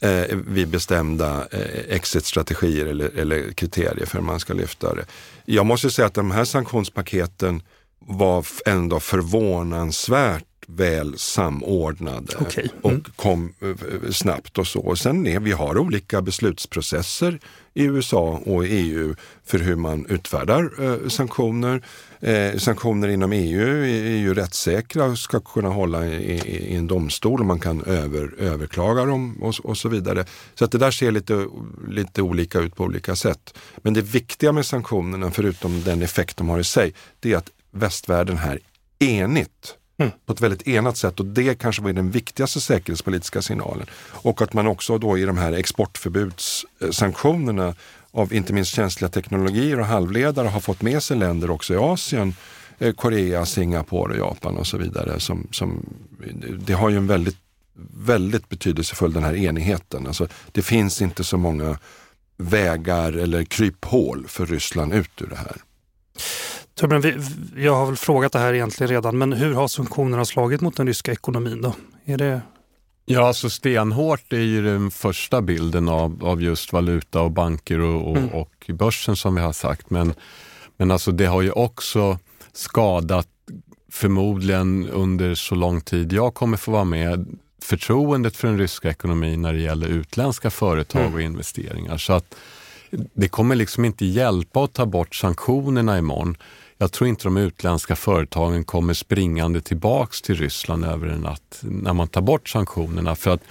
eh, vid bestämda eh, exit-strategier eller, eller kriterier för hur man ska lyfta det. Jag måste säga att de här sanktionspaketen var ändå förvånansvärt väl samordnade okay. mm. och kom eh, snabbt och så. Och sen är vi har olika beslutsprocesser i USA och EU för hur man utfärdar eh, sanktioner. Eh, sanktioner inom EU är, ju rättssäkra och ska kunna hålla i, i, i en domstol och man kan över, överklaga dem och, och, så vidare. Så att det där ser lite, lite olika ut på olika sätt. Men det viktiga med sanktionerna, förutom den effekt de har i sig, det är att västvärlden här enigt Mm. på ett väldigt enat sätt och det kanske var den viktigaste säkerhetspolitiska signalen. Och att man också då i de här exportförbudssanktionerna av inte minst känsliga teknologier och halvledare har fått med sig länder också i Asien, eh, Korea, Singapore, Japan och så vidare. Som, som, det har ju en väldigt, väldigt betydelsefull den här enigheten. Alltså, det finns inte så många vägar eller kryphål för Ryssland ut ur det här. Torbjörn, vi, jag har väl frågat det här egentligen redan, men hur har sanktionerna slagit mot den ryska ekonomin då? Är det... Ja, alltså stenhårt är ju den första bilden av, av just valuta och banker och, och, mm. och börsen som vi har sagt. Men, men alltså det har ju också skadat förmodligen under så lång tid jag kommer få vara med förtroendet för den ryska ekonomin när det gäller utländska företag mm. och investeringar. Så att det kommer liksom inte hjälpa att ta bort sanktionerna imorgon. Jag tror inte de utländska företagen kommer springande tillbaks till Ryssland över en natt när man tar bort sanktionerna. För att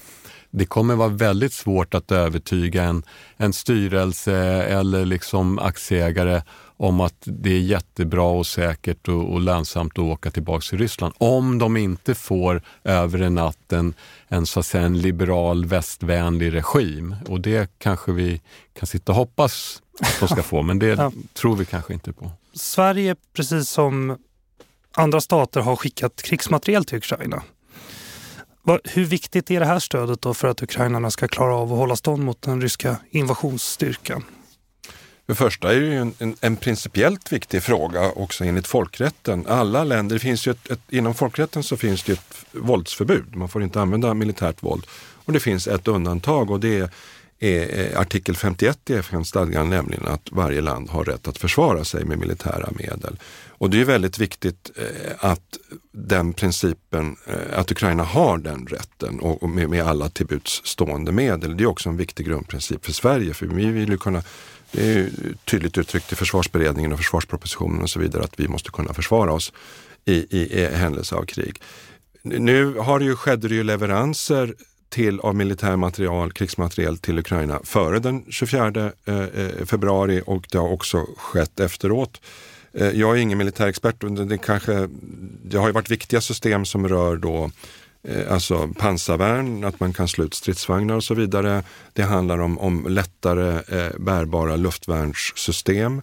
det kommer vara väldigt svårt att övertyga en, en styrelse eller liksom aktieägare om att det är jättebra och säkert och, och lönsamt att åka tillbaka till Ryssland. Om de inte får över en natt en, en, så att säga, en liberal västvänlig regim. Och det kanske vi kan sitta och hoppas att de ska få, men det ja. tror vi kanske inte på. Sverige, precis som andra stater, har skickat krigsmateriel till Ukraina. Hur viktigt är det här stödet då för att ukrainarna ska klara av att hålla stånd mot den ryska invasionsstyrkan? För det första är det ju en, en, en, principiellt viktig fråga också enligt folkrätten. Alla länder, det finns ju ett, ett, inom folkrätten så finns det ett våldsförbud. Man får inte använda militärt våld. Och det finns ett undantag och det är, är eh, artikel 51 i FN-stadgan, nämligen att varje land har rätt att försvara sig med militära medel. Och det är väldigt viktigt eh, att den principen, eh, att Ukraina har den rätten och, med, alla alla tillbuds stående medel. Det är också en viktig grundprincip för Sverige, för vi vill ju kunna det är tydligt uttryckt i försvarsberedningen och försvarspropositionen och så vidare att vi måste kunna försvara oss i, i, i händelse av krig. Nu har det ju, skedde det ju leveranser till, av militär material, krigsmateriel till Ukraina före den 24 eh, eh, februari och det har också skett efteråt. Eh, jag är ingen militärexpert. Det, kanske, det har ju varit viktiga system som rör då alltså pansarvärn, att man kan slå ut stridsvagnar och så vidare. Det handlar om, om lättare eh, bärbara luftvärnssystem.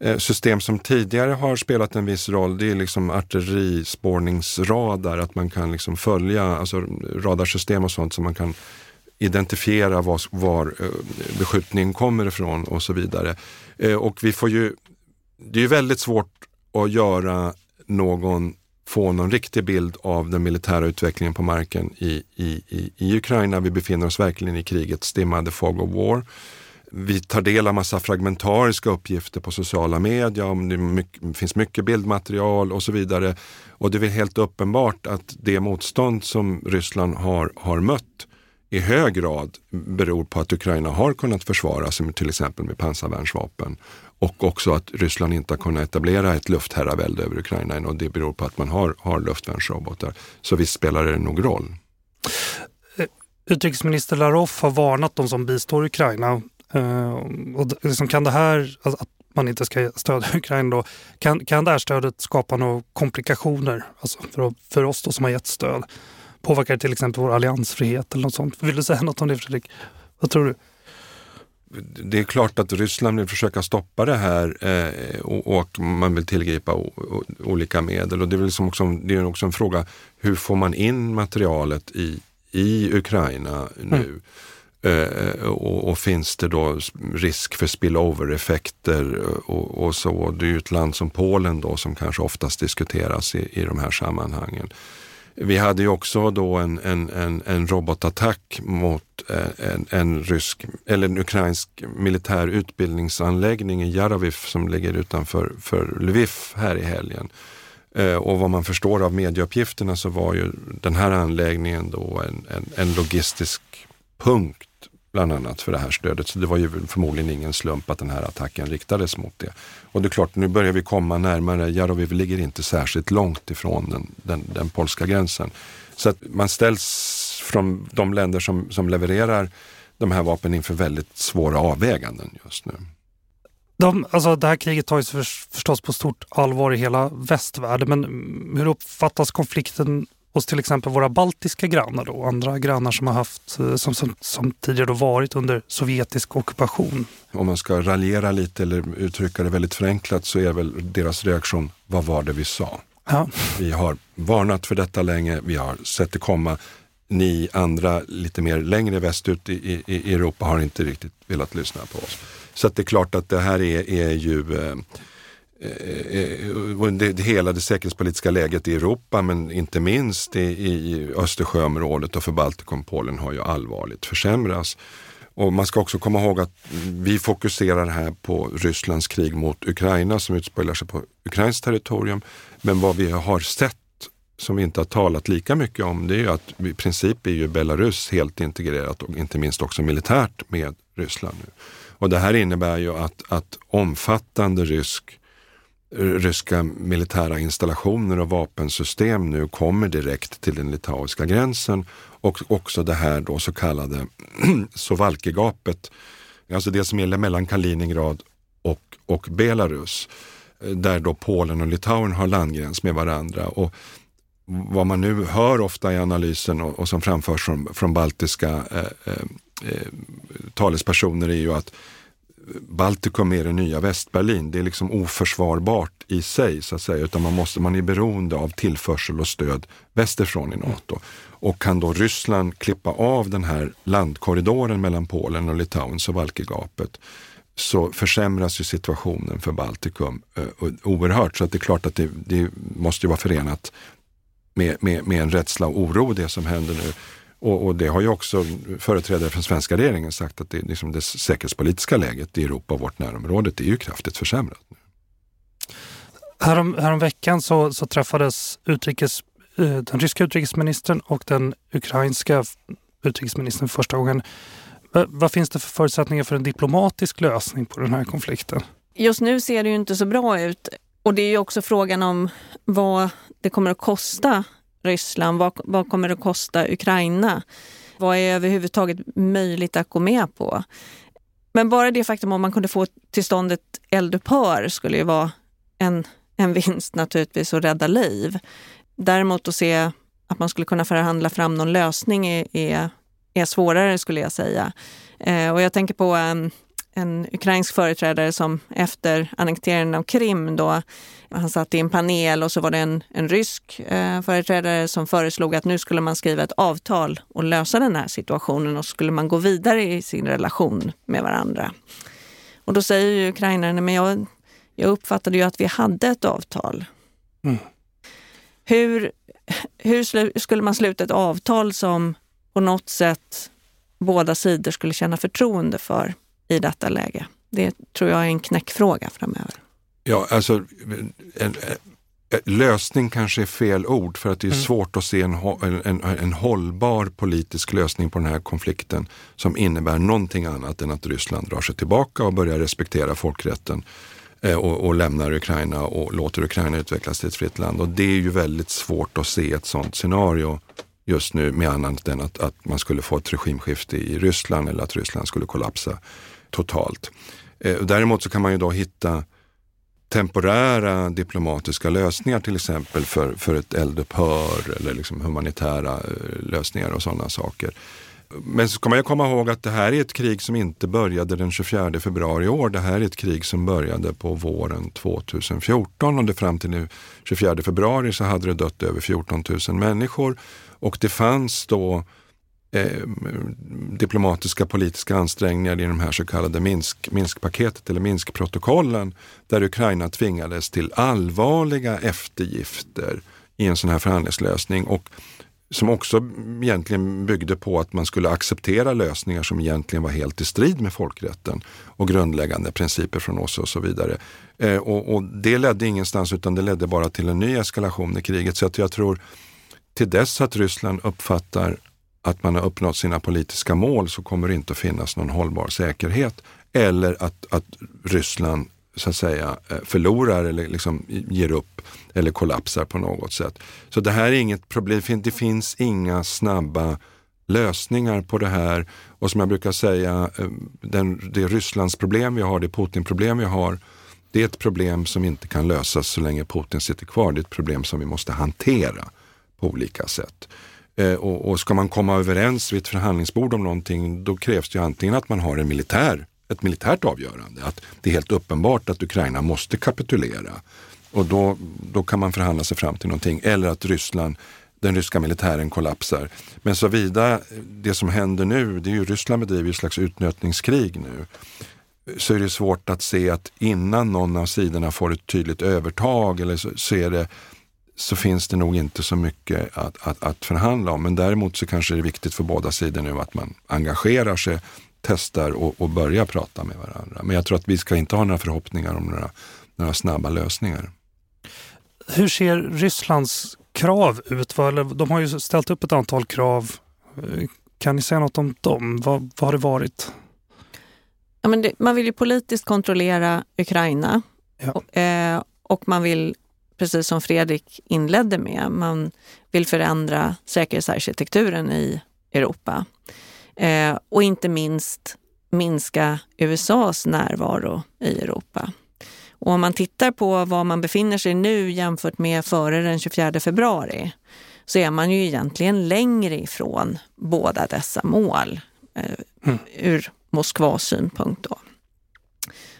Eh, system som tidigare har spelat en viss roll, det är liksom artillerispårningsradar, att man kan liksom följa alltså radarsystem och sånt som man kan identifiera var, var eh, beskjutningen kommer ifrån och så vidare. Eh, och vi får ju, det är väldigt svårt att göra någon, få någon riktig bild av den militära utvecklingen på marken i, i, i, i Ukraina. Vi befinner oss verkligen i krigets dimmade fog of war. Vi tar del av massa fragmentariska uppgifter på sociala medier, om det mycket, finns mycket bildmaterial och så vidare. Och det är helt uppenbart att det motstånd som Ryssland har, har mött i hög grad beror på att Ukraina har kunnat försvara sig med till exempel med pansarvärnsvapen och också att Ryssland inte har kunnat etablera ett luftherravälde över Ukraina och det beror på att man har, har luftvärnsrobotar. Så visst spelar det nog roll. Eh, utrikesminister Larov har varnat de som bistår Ukraina. Uh, och liksom kan det här, alltså att man inte ska stödja Ukraina då, kan, kan det här stödet skapa några komplikationer alltså för, för oss då som har gett stöd? Påverkar det till exempel vår alliansfrihet eller något sånt? Vill du säga något om det Fredrik? Vad tror du? det är klart att Ryssland vill försöka stoppa det här eh, och, och, man vill tillgripa o, o, olika medel. Och det är, liksom också, det är också en fråga, hur får man in materialet i, i Ukraina nu? Mm. Eh, eh, och, och, finns det då risk för spillover-effekter eh, och, och, så? Det är ju ett land som Polen då som kanske oftast diskuteras i, i de här sammanhangen. Vi hade ju också då en, en, en, en robotattack mot en, en, rysk, eller en ukrainsk militär utbildningsanläggning i Jaroviv som ligger utanför för Lviv här i helgen. Och vad man förstår av medieuppgifterna så var ju den här anläggningen då en, en, en logistisk punkt bland annat för det här stödet. Så det var ju förmodligen ingen slump att den här attacken riktades mot det. Och det är klart, nu börjar vi komma närmare. Jaroviv ligger inte särskilt långt ifrån den, den, den polska gränsen. Så att man ställs från de länder som, som levererar de här vapnen inför väldigt svåra avväganden just nu. De, alltså det här kriget tar ju förstås på stort allvar i hela västvärlden men hur uppfattas konflikten hos till exempel våra baltiska grannar då, andra grannar som har haft, eh, som, som, som tidigare då varit under sovjetisk ockupation. Om man ska raljera lite eller uttrycka det väldigt förenklat så är väl deras reaktion, vad var det vi sa? Ja. Vi har varnat för detta länge, vi har sett det komma. Ni andra lite mer längre västut i, i, Europa har inte riktigt velat lyssna på oss. Så det är klart att det här är, är ju eh, Eh, eh, eh, det, det, hela det säkerhetspolitiska läget i Europa men inte minst i, i Östersjöområdet och för Baltikum Polen har ju allvarligt försämrats. Och man ska också komma ihåg att vi fokuserar här på Rysslands krig mot Ukraina som utspelar sig på ukrainskt territorium. Men vad vi har sett som vi inte har talat lika mycket om det är ju att i princip är ju Belarus helt integrerat och inte minst också militärt med Ryssland nu. Och det här innebär ju att, att omfattande rysk ryska militära installationer och vapensystem nu kommer direkt till den litauiska gränsen och också det här då så kallade Sovalkegapet, alltså det som gäller mellan Kaliningrad och, och Belarus, där då Polen och Litauen har landgräns med varandra. Och vad man nu hör ofta i analysen och, och som framförs från, från baltiska eh, eh, eh talespersoner är ju att Baltikum är det nya Västberlin. Det är liksom oförsvarbart i sig så att säga, utan man, måste, man är beroende av tillförsel och stöd västerifrån i NATO. Och kan då Ryssland klippa av den här landkorridoren mellan Polen och Litauen, så så försämras ju situationen för Baltikum eh, oerhört. Så att det är klart att det, det måste vara förenat med, med, med en rädsla och oro det som händer nu. Och, och, det har ju också företrädare för svenska regeringen sagt att det, liksom det säkerhetspolitiska läget i Europa och vårt närområde är ju kraftigt försämrat. Härom, härom veckan så, så träffades utrikes, eh, den ryska utrikesministern och den ukrainska utrikesministern första gången. Vad finns det för förutsättningar för en diplomatisk lösning på den här konflikten? Just nu ser det ju inte så bra ut. Och det är ju också frågan om vad det kommer att kosta Ryssland? Vad, vad kommer det att kosta Ukraina? Vad är överhuvudtaget möjligt att gå med på? Men bara det faktum om man kunde få till stånd ett eldupphör skulle ju vara en, en vinst naturligtvis och rädda liv. Däremot att se att man skulle kunna förhandla fram någon lösning är, är, är svårare skulle jag säga. Eh, och jag tänker på eh, en ukrainsk företrädare som efter annekteringen av Krim då, han satt i en panel och så var det en, en rysk eh, företrädare som föreslog att nu skulle man skriva ett avtal och lösa den här situationen och skulle man gå vidare i sin relation med varandra. Och då säger ju ukrainaren, men jag, jag uppfattade ju att vi hade ett avtal. Mm. Hur, hur skulle man sluta ett avtal som på något sätt båda sidor skulle känna förtroende för i detta läge? Det tror jag är en knäckfråga framöver. Ja, alltså en, en, lösning kanske är fel ord för att det är mm. svårt att se en, en, en, hållbar politisk lösning på den här konflikten som innebär någonting annat än att Ryssland drar sig tillbaka och börjar respektera folkrätten eh, och, och, lämnar Ukraina och låter Ukraina utvecklas till ett fritt land. Och det är ju väldigt svårt att se ett sådant scenario just nu med annat än att, att man skulle få ett regimskifte i Ryssland eller att Ryssland skulle kollapsa totalt. Eh, däremot så kan man ju då hitta temporära diplomatiska lösningar till exempel för, för ett eldupphör eller liksom humanitära eh, lösningar och sådana saker. Men så ska man ju komma ihåg att det här är ett krig som inte började den 24 februari i år. Det här är ett krig som började på våren 2014 och det fram till den 24 februari så hade det dött över 14 000 människor. Och det fanns då eh, diplomatiska politiska ansträngningar i de här så kallade Minsk, Minskpaketet eller Minskprotokollen där Ukraina tvingades till allvarliga eftergifter i en sån här förhandlingslösning och som också egentligen byggde på att man skulle acceptera lösningar som egentligen var helt i strid med folkrätten och grundläggande principer från oss och så vidare. Eh, och, och, det ledde ingenstans utan det ledde bara till en ny eskalation i kriget. Så att jag tror till dess att Ryssland uppfattar att man har uppnått sina politiska mål så kommer det inte att finnas någon hållbar säkerhet. Eller att, att Ryssland så att säga eh, förlorar eller liksom ger upp eller kollapsar på något sätt. Så det här är inget problem. Det finns inga snabba lösningar på det här. Och som jag brukar säga, eh, den, det Rysslands problem vi har, det Putin problem vi har, det är ett problem som inte kan lösas så länge Putin sitter kvar. Det är ett problem som vi måste hantera på olika sätt. Eh, och, och, ska man komma överens vid ett förhandlingsbord om någonting, då krävs det ju antingen att man har en militär, ett militärt avgörande, att det är helt uppenbart att Ukraina måste kapitulera. Och då, då kan man förhandla sig fram till någonting. Eller att Ryssland, den ryska militären kollapsar. Men såvida det som händer nu, det är ju Ryssland bedriver ett slags utnötningskrig nu så är det svårt att se att innan någon av sidorna får ett tydligt övertag eller så, så är det så finns det nog inte så mycket att, att, att, förhandla om. Men däremot så kanske det är viktigt för båda sidor nu att man engagerar sig, testar och, och börjar prata med varandra. Men jag tror att vi ska inte ha några förhoppningar om några, några snabba lösningar. Hur ser Rysslands krav ut? De har ju ställt upp ett antal krav. Kan ni säga något om dem? Vad, vad har det varit? Ja, men det, man vill ju politiskt kontrollera Ukraina ja. och, eh, och man vill precis som Fredrik inledde med. Man vill förändra säkerhetsarkitekturen i Europa. Eh, och inte minst minska USAs närvaro i Europa. Och om man tittar på var man befinner sig nu jämfört med före den 24 februari så är man ju egentligen längre ifrån båda dessa mål eh, mm. ur Moskvas synpunkt. Då.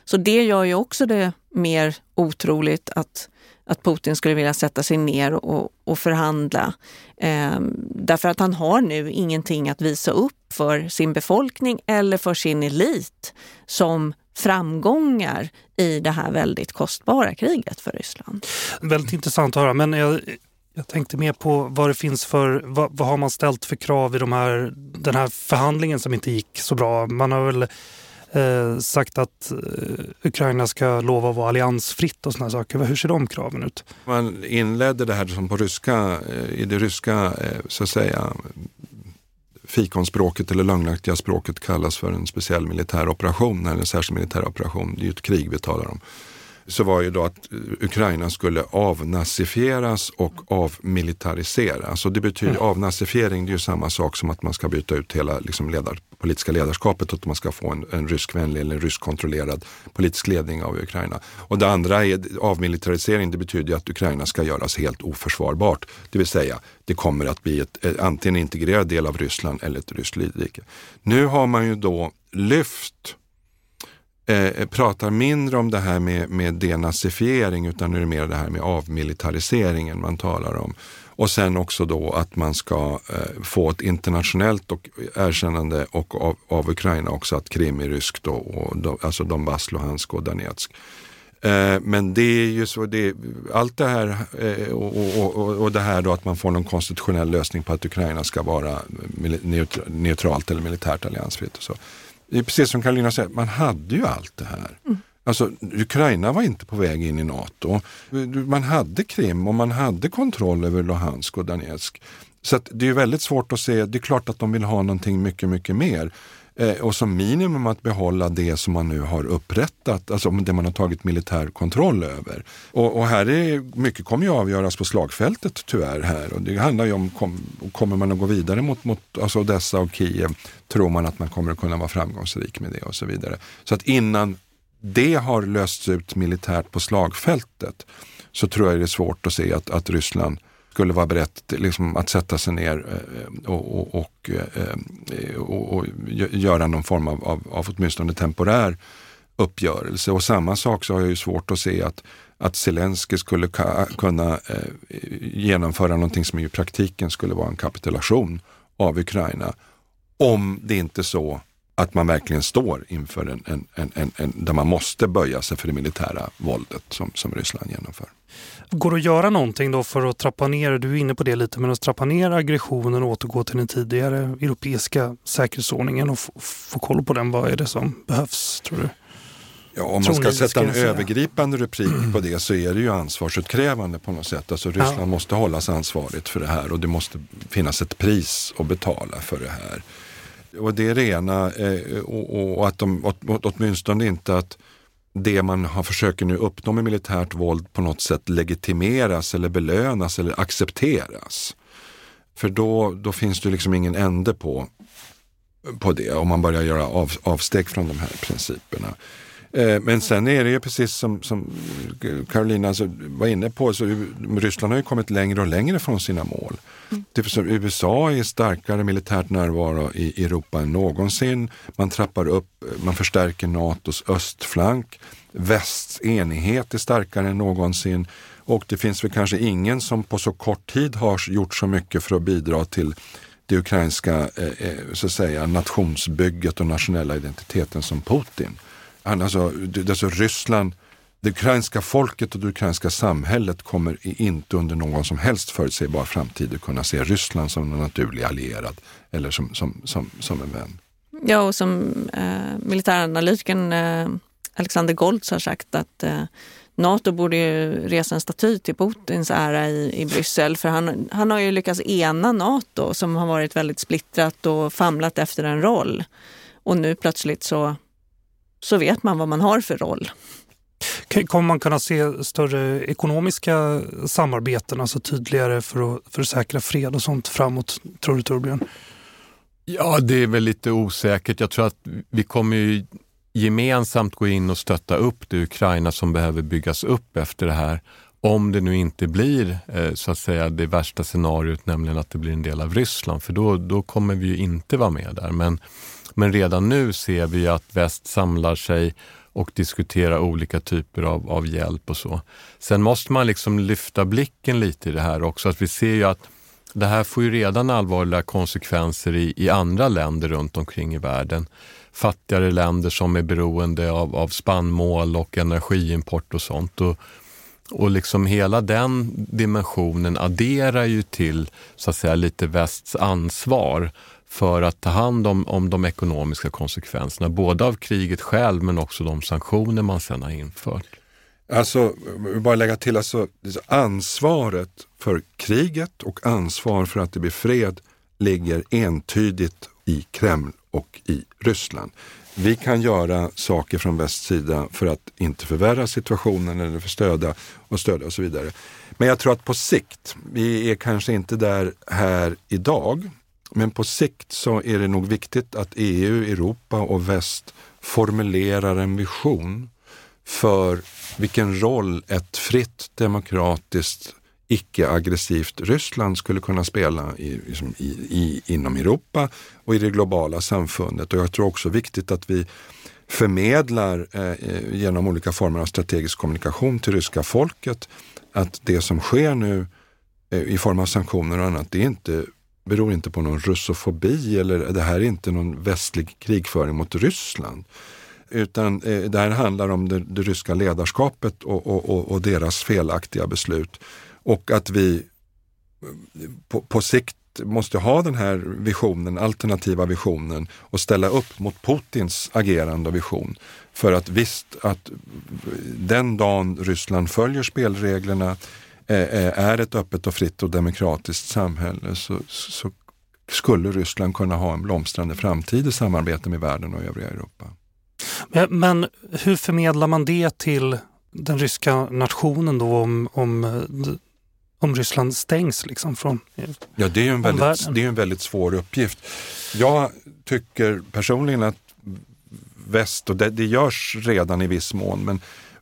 Så det gör ju också det mer otroligt att att Putin skulle vilja sätta sig ner och, och förhandla. Eh, därför att han har nu ingenting att visa upp för sin befolkning eller för sin elit som framgångar i det här väldigt kostbara kriget för Ryssland. Väldigt intressant att höra, men jag, jag tänkte mer på vad det finns för, vad, vad har man ställt för krav i de här, den här förhandlingen som inte gick så bra? Man har väl eh, sagt att eh, Ukraina ska lova att vara alliansfritt och sådana saker. Hur ser de kraven ut? Man inledde det här som på ryska, eh, i det ryska eh, så att säga fikonspråket eller lögnaktiga språket kallas för en speciell militär operation eller en särskild militär operation. Det är ju ett krig vi talar om så var ju då att Ukraina skulle avnazifieras och avmilitariseras. Och det betyder mm. avnazifiering, det är ju samma sak som att man ska byta ut hela liksom, ledar, politiska ledarskapet och att man ska få en, en ryskvänlig eller ryskkontrollerad politisk ledning av Ukraina. Och det andra är avmilitarisering, det betyder att Ukraina ska göras helt oförsvarbart. Det vill säga, det kommer att bli ett, ett, antingen en integrerad del av Ryssland eller ett ryskt lydrike. Nu har man ju då lyft eh, pratar mindre om det här med, med denazifiering utan nu är det mer det här med avmilitariseringen man talar om. Och sen också då att man ska eh, få ett internationellt och erkännande och av, av Ukraina också att Krim är ryskt, då, och, då, alltså Donbass, Luhansk och Donetsk. Eh, men det är ju så, det, allt det här eh, och, och, och, det här då att man får någon konstitutionell lösning på att Ukraina ska vara neutralt eller militärt alliansfritt. Och så det är precis som Karolina säger, man hade ju allt det här. Mm. Alltså, Ukraina var inte på väg in i NATO. Man hade Krim och man hade kontroll över Luhansk och Donetsk. Så det är väldigt svårt att se, det är klart att de vill ha någonting mycket, mycket mer. Eh, och som minimum att behålla det som man nu har upprättat, alltså det man har tagit militär kontroll över. Och, och här är, mycket kommer ju avgöras på slagfältet tyvärr här och det handlar ju om, kom, kommer man att gå vidare mot, mot alltså Odessa och Kiev, tror man att man kommer att kunna vara framgångsrik med det och så vidare. Så att innan det har lösts ut militärt på slagfältet så tror jag det är svårt att se att, att Ryssland skulle vara berett liksom, att sätta sig ner eh, och, och, och, eh, och, och göra någon form av, av, av åtminstone temporär uppgörelse. Och samma sak så har jag ju svårt att se att, att Zelensky skulle kunna eh, genomföra någonting som i praktiken skulle vara en kapitulation av Ukraina. Om det inte så att man verkligen står inför en, en, en, en, en där man måste böja sig för det militära våldet som, som Ryssland genomför. Går det att göra någonting då för att trappa ner, du är inne på det lite, men att trappa ner aggressionen och återgå till den tidigare europeiska säkerhetsordningen och få koll på den? Vad är det som behövs tror du? Ja, om man ska sätta en övergripande rubrik på det så är det ju ansvarsutkrävande på något sätt. Alltså Ryssland ja. måste hållas ansvarigt för det här och det måste finnas ett pris att betala för det här. Och det är det ena eh, och, och att de åtminstone inte att det man har försöker nu uppnå med militärt våld på något sätt legitimeras eller belönas eller accepteras. För då, då finns det liksom ingen ände på, på det om man börjar göra av, avsteg från de här principerna. Eh, men sen är det ju precis som, som Carolina alltså var inne på, så Ryssland har ju kommit längre och längre från sina mål. Mm. USA är starkare militärt närvaro i Europa än någonsin. Man trappar upp, man förstärker Natos östflank. Västs enighet är starkare än någonsin. Och det finns väl kanske ingen som på så kort tid har gjort så mycket för att bidra till det ukrainska eh, eh så att säga, nationsbygget och nationella identiteten som Putin. Han, alltså, alltså Ryssland, det ukrainska folket och det ukrainska samhället kommer inte under någon som helst förutsägbar framtid att kunna se Ryssland som en naturlig allierad eller som, som, som, som en vän. Ja, och som eh, militäranalytikern eh, Alexander Goltz har sagt att eh, Nato borde ju resa en staty till Putins ära i, i Bryssel för han, han har ju lyckats ena Nato som har varit väldigt splittrat och famlat efter en roll. Och nu plötsligt så så vet man vad man har för roll. Kommer man kunna se större ekonomiska samarbeten, alltså tydligare för att, för att säkra fred och sånt framåt, tror du Torbjörn? Ja, det är väl lite osäkert. Jag tror att vi kommer ju gemensamt gå in och stötta upp det Ukraina som behöver byggas upp efter det här. Om det nu inte blir eh, så att säga det värsta scenariot, nämligen att det blir en del av Ryssland, för då, då kommer vi ju inte vara med där. Men men redan nu ser vi att väst samlar sig och diskuterar olika typer av, av hjälp och så. Sen måste man liksom lyfta blicken lite i det här också. Att vi ser ju att det här får ju redan allvarliga konsekvenser i, i andra länder runt omkring i världen. Fattigare länder som är beroende av, av spannmål och energiimport och sånt. Och, och liksom hela den dimensionen adderar ju till så att säga lite västs ansvar för att ta hand om, om de ekonomiska konsekvenserna, både av kriget själv men också de sanktioner man sedan har infört. Alltså, bara lägga till, alltså, ansvaret för kriget och ansvar för att det blir fred ligger entydigt i Kreml och i Ryssland. Vi kan göra saker från västs sida för att inte förvärra situationen eller för stödja och stödja och så vidare. Men jag tror att på sikt, vi är kanske inte där här idag, men på sikt så är det nog viktigt att EU, Europa och väst formulerar en vision för vilken roll ett fritt, demokratiskt, icke-aggressivt Ryssland skulle kunna spela i, liksom i, i, inom Europa och i det globala samfundet. Och jag tror också viktigt att vi förmedlar eh, eh genom olika former av strategisk kommunikation till ryska folket att det som sker nu eh, i form av sanktioner och annat, det är inte, beror inte på någon russofobi eller det här är inte någon västlig krigföring mot Ryssland. Utan eh, det här handlar om det, det ryska ledarskapet och, och, och, och, deras felaktiga beslut. Och att vi eh, på, på sikt måste ha den här visionen, alternativa visionen och ställa upp mot Putins agerande och vision. För att visst, att den dagen Ryssland följer spelreglerna, är ett öppet och fritt och demokratiskt samhälle så, så skulle Ryssland kunna ha en blomstrande framtid i samarbete med världen och övriga Europa. Men, men hur förmedlar man det till den ryska nationen då om, om om Ryssland stängs liksom från Ja, det är en, väldigt, det är en väldigt svår uppgift. Jag tycker personligen att väst, och det, det görs redan i viss mån, men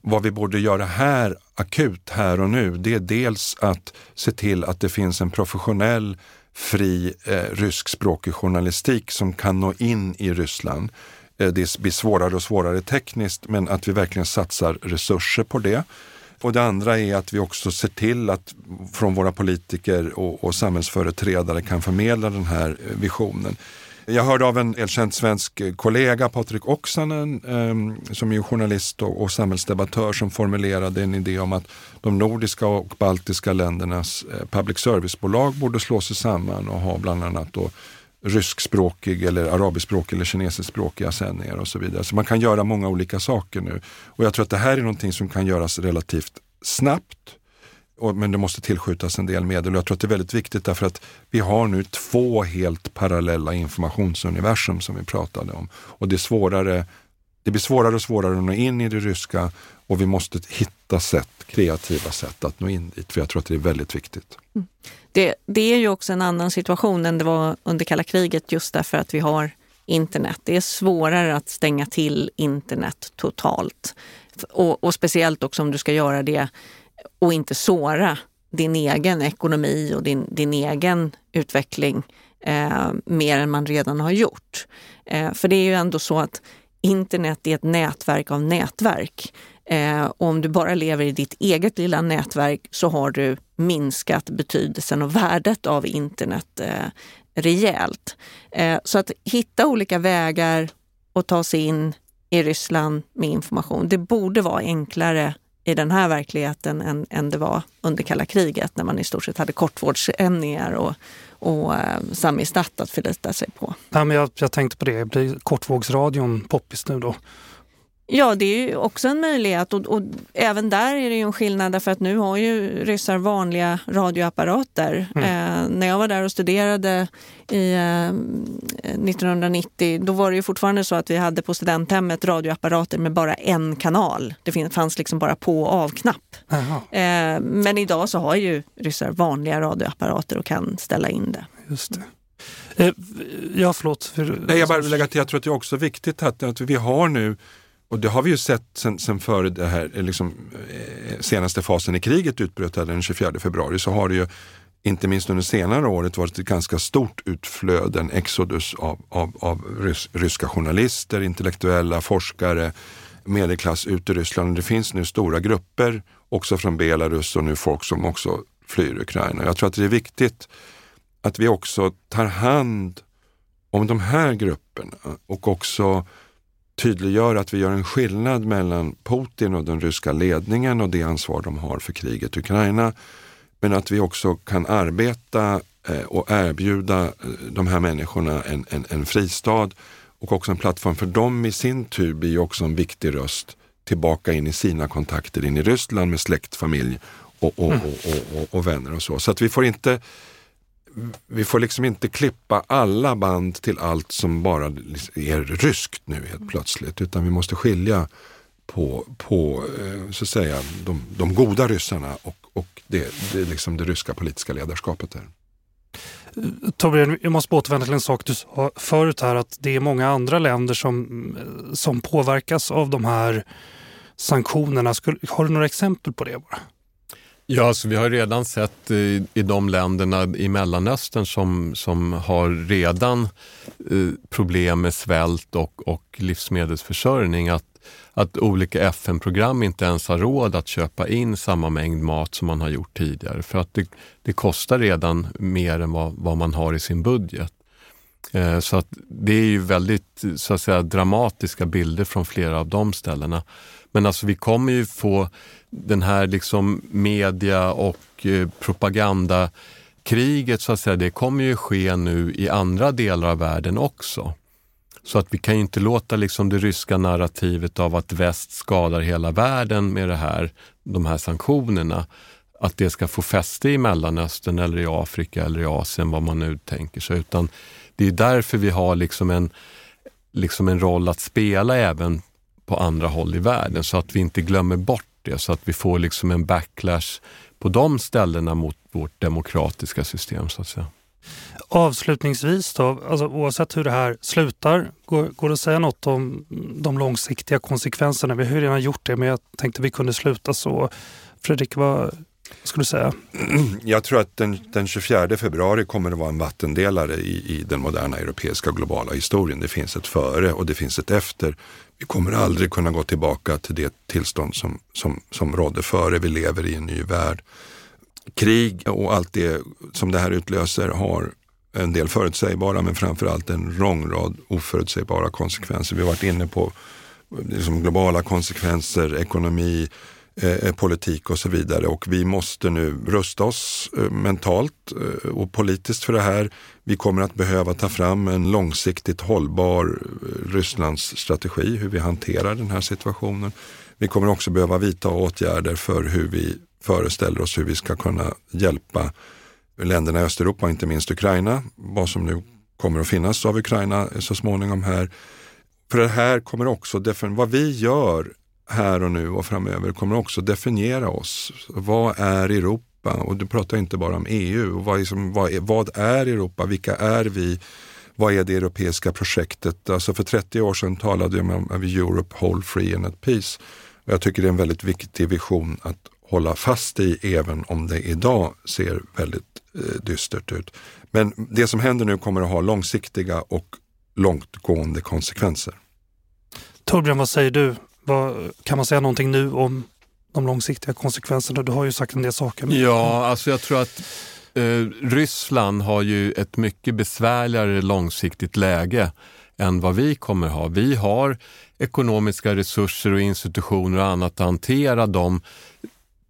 vad vi borde göra här akut, här och nu, det är dels att se till att det finns en professionell, fri eh, ryskspråkig journalistik som kan nå in i Ryssland. Eh, det blir svårare och svårare tekniskt, men att vi verkligen satsar resurser på det. Och det andra är att vi också ser till att från våra politiker och, och samhällsföreträdare kan förmedla den här eh, visionen. Jag hörde av en erkänd svensk eh, kollega, Patrik Oksanen, eh, som är journalist och, och samhällsdebattör, som formulerade en idé om att de nordiska och baltiska ländernas eh, public service-bolag borde slå sig samman och ha bland annat då ryskspråkig eller arabiskspråkig eller kinesiskspråkiga sändningar och så vidare. Så man kan göra många olika saker nu. Och jag tror att det här är någonting som kan göras relativt snabbt men det måste tillskjutas en del medel och jag tror att det är väldigt viktigt därför att vi har nu två helt parallella informationsuniversum som vi pratade om. Och det, är svårare, det blir svårare och svårare att nå in i det ryska och vi måste hitta sätt, kreativa sätt att nå in dit, för jag tror att det är väldigt viktigt. Mm. Det, det är ju också en annan situation än det var under kalla kriget just därför att vi har internet. Det är svårare att stänga till internet totalt. Och, och, speciellt också om du ska göra det och inte såra din egen ekonomi och din, din egen utveckling eh, mer än man redan har gjort. Eh, för det är ju ändå så att internet är ett nätverk av nätverk. Eh, om du bara lever i ditt eget lilla nätverk så har du minskat betydelsen och värdet av internet eh, rejält. Eh, så att hitta olika vägar och ta sig in i Ryssland med information. Det borde vara enklare i den här verkligheten än, än det var under kalla kriget när man i stort sett hade kortvågssändningar och, och eh, samistat att förlita sig på. Men jag, jag tänkte på det, blir kortvågsradion poppis nu då? Ja, det är ju också en möjlighet och, och, även där är det ju en skillnad därför att nu har ju ryssar vanliga radioapparater. Mm. Eh, när jag var där och studerade i, eh, 1990 då var det ju fortfarande så att vi hade på studenthemmet radioapparater med bara en kanal. Det fanns liksom bara på och av-knapp. Eh, men idag så har ju ryssar vanliga radioapparater och kan ställa in det. Just det. Eh, ja, förlåt. Nej, jag bara vill lägga till, jag tror att det är också viktigt att, att vi har nu och det har vi ju sett sen, sen före det här, eh, liksom, eh, senaste fasen i kriget utbröt den 24 februari så har det ju inte minst under senare året varit ett ganska stort utflöde, en exodus av, av, av rys, ryska journalister, intellektuella, forskare, medelklass ut i Ryssland. Det finns nu stora grupper också från Belarus och nu folk som också flyr Ukraina. Jag tror att det är viktigt att vi också tar hand om de här grupperna och också tydliggör att vi gör en skillnad mellan Putin och den ryska ledningen och det ansvar de har för kriget i Ukraina. Men att vi också kan arbeta eh, och erbjuda eh, de här människorna en, en, en fristad och också en plattform för dem i sin tur blir också en viktig röst tillbaka in i sina kontakter in i Ryssland med släkt, familj och, och, och, och, och vänner och så. Så att vi får inte vi får liksom inte klippa alla band till allt som bara är ryskt nu helt plötsligt, utan vi måste skilja på, på eh, så att säga, de, de goda ryssarna och, och det, det, liksom det ryska politiska ledarskapet där. Torbjörn, jag måste återvända till en sak du sa förut här att det är många andra länder som, som påverkas av de här sanktionerna. Har du några exempel på det? bara? Ja, alltså, vi har redan sett i, i de länderna i Mellanöstern som, som har redan eh, problem med svält och, och livsmedelsförsörjning att, att olika FN-program inte ens har råd att köpa in samma mängd mat som man har gjort tidigare. För att det, det kostar redan mer än vad, vad man har i sin budget. Eh, så att det är ju väldigt så att säga, dramatiska bilder från flera av de ställena. Men alltså vi kommer ju få den här liksom media och eh, propagandakriget så att säga, det kommer ju ske nu i andra delar av världen också. Så att vi kan ju inte låta liksom det ryska narrativet av att väst skadar hela världen med det här, de här sanktionerna, att det ska få fäste i Mellanöstern eller i Afrika eller i Asien, vad man nu tänker sig. Utan det är därför vi har liksom en, liksom en roll att spela även på andra håll i världen så att vi inte glömmer bort det, så att vi får liksom en backlash på de ställena mot vårt demokratiska system så att säga. Avslutningsvis då, alltså oavsett hur det här slutar, går, går det att säga något om de långsiktiga konsekvenserna? Vi har ju redan gjort det, men jag tänkte vi kunde sluta så. Fredrik, vad skulle du säga? Jag tror att den, den 24 februari kommer att vara en vattendelare i, i den moderna europeiska globala historien. Det finns ett före och det finns ett efter. Vi kommer aldrig kunna gå tillbaka till det tillstånd som, som, som rådde före. Vi lever i en ny värld. Krig och allt det som det här utlöser har en del förutsägbara men framförallt en lång rad oförutsägbara konsekvenser. Vi har varit inne på liksom globala konsekvenser, ekonomi, Eh, eh, politik och så vidare. Och vi måste nu rusta oss eh, mentalt eh, och politiskt för det här. Vi kommer att behöva ta fram en långsiktigt hållbar Rysslandsstrategi, Rysslands strategi, hur vi hanterar den här situationen. Vi kommer också behöva vidta åtgärder för hur vi föreställer oss hur vi ska kunna hjälpa länderna i Östeuropa, inte minst Ukraina, vad som nu kommer att finnas av Ukraina så småningom här. För det här kommer också, vad vi gör här och nu och framöver kommer också definiera oss. Vad är Europa? Och du pratar inte bara om EU. Vad är, vad är, vad är Europa? Vilka är vi? Vad är det europeiska projektet? Alltså för 30 år sedan talade jag om Europe Whole Free and at Peace. Och jag tycker det är en väldigt viktig vision att hålla fast i även om det idag ser väldigt eh, dystert ut. Men det som händer nu kommer att ha långsiktiga och långtgående konsekvenser. Torbjörn, vad säger du? Vad, kan man säga någonting nu om de långsiktiga konsekvenserna? Du har ju sagt en del saker. Ja, alltså jag tror att eh, Ryssland har ju ett mycket besvärligare långsiktigt läge än vad vi kommer ha. Vi har ekonomiska resurser och institutioner och annat att hantera de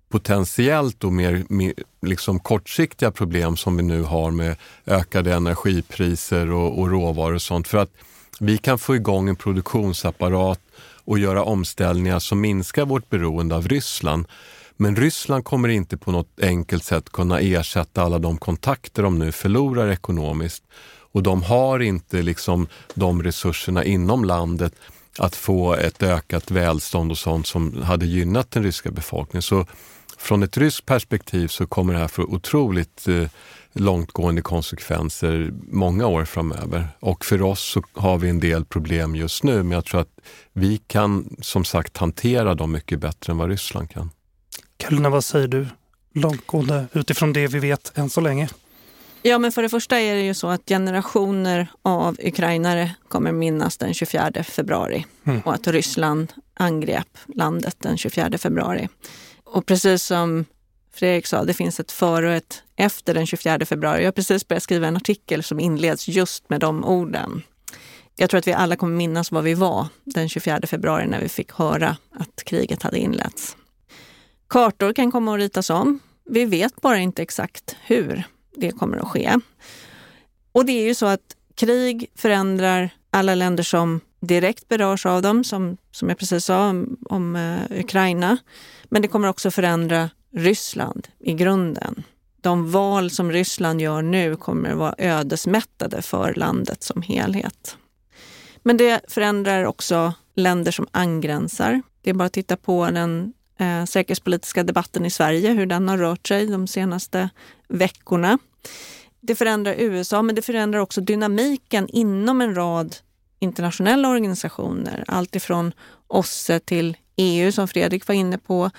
potentiellt och mer, mer liksom kortsiktiga problem som vi nu har med ökade energipriser och, och råvaror och sånt. För att vi kan få igång en produktionsapparat och göra omställningar som minskar vårt beroende av Ryssland. Men Ryssland kommer inte på något enkelt sätt kunna ersätta alla de kontakter de nu förlorar ekonomiskt. Och de har inte liksom de resurserna inom landet att få ett ökat välstånd och sånt som hade gynnat den ryska befolkningen. Så från ett ryskt perspektiv så kommer det här få otroligt eh, långtgående konsekvenser många år framöver. Och för oss så har vi en del problem just nu, men jag tror att vi kan som sagt hantera dem mycket bättre än vad Ryssland kan. Karolina, vad säger du långtgående utifrån det vi vet än så länge? Ja, men för det första är det ju så att generationer av ukrainare kommer minnas den 24 februari mm. och att Ryssland angrep landet den 24 februari. Och precis som Fredrik sa, det finns ett före och ett efter den 24 februari. Jag har precis börjat skriva en artikel som inleds just med de orden. Jag tror att vi alla kommer minnas var vi var den 24 februari när vi fick höra att kriget hade inletts. Kartor kan komma att ritas om. Vi vet bara inte exakt hur det kommer att ske. Och det är ju så att krig förändrar alla länder som direkt berörs av dem, som, som jag precis sa om, om eh, Ukraina. Men det kommer också förändra Ryssland i grunden. de val som Ryssland gör nu kommer att vara ödesmättade för landet som helhet. Men det förändrar också länder som angränsar. Det är bara att titta på den eh, säkerhetspolitiska debatten i Sverige, hur den har rört sig de senaste veckorna. Det förändrar USA, men det förändrar också dynamiken inom en rad internationella organisationer. Allt ifrån OSSE till EU som Fredrik var inne på,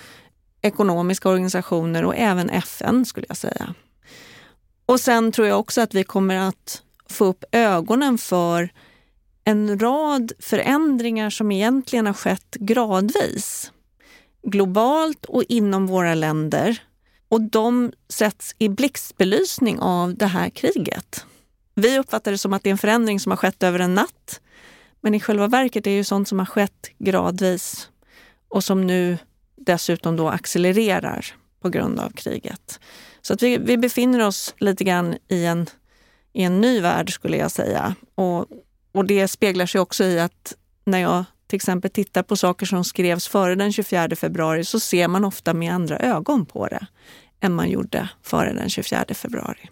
ekonomiska organisationer och även FN skulle jag säga. Och sen tror jag också att vi kommer att få upp ögonen för en rad förändringar som egentligen har skett gradvis. Globalt och inom våra länder. Och de sätts i blixtbelysning av det här kriget. Vi uppfattar det som att det är en förändring som har skett över en natt. Men i själva verket är det ju sånt som har skett gradvis och som nu dessutom då accelererar på grund av kriget. Så att vi, vi befinner oss lite grann i en, i en ny värld skulle jag säga. Och, och det speglar sig också i att när jag till exempel tittar på saker som skrevs före den 24 februari så ser man ofta med andra ögon på det än man gjorde före den 24 februari.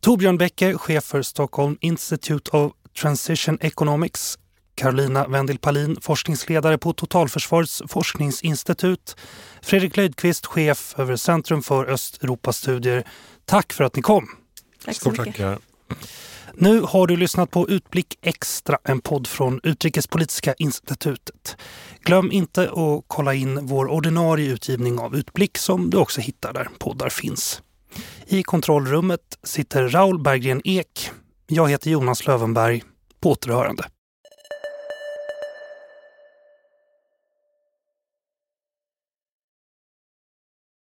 Torbjörn Becker, chef för Stockholm Institute of Transition Economics Carolina Wendel Palin, forskningsledare på Totalförsvarets forskningsinstitut. Fredrik Löjdqvist, chef över Centrum för Östeuropastudier. Tack för att ni kom. Tack så mycket. Tackar. Nu har du lyssnat på Utblick Extra, en podd från Utrikespolitiska institutet. Glöm inte att kolla in vår ordinarie utgivning av Utblick som du också hittar där poddar finns. I kontrollrummet sitter Raul Berggren Ek. Jag heter Jonas Lövenberg. På återhörande.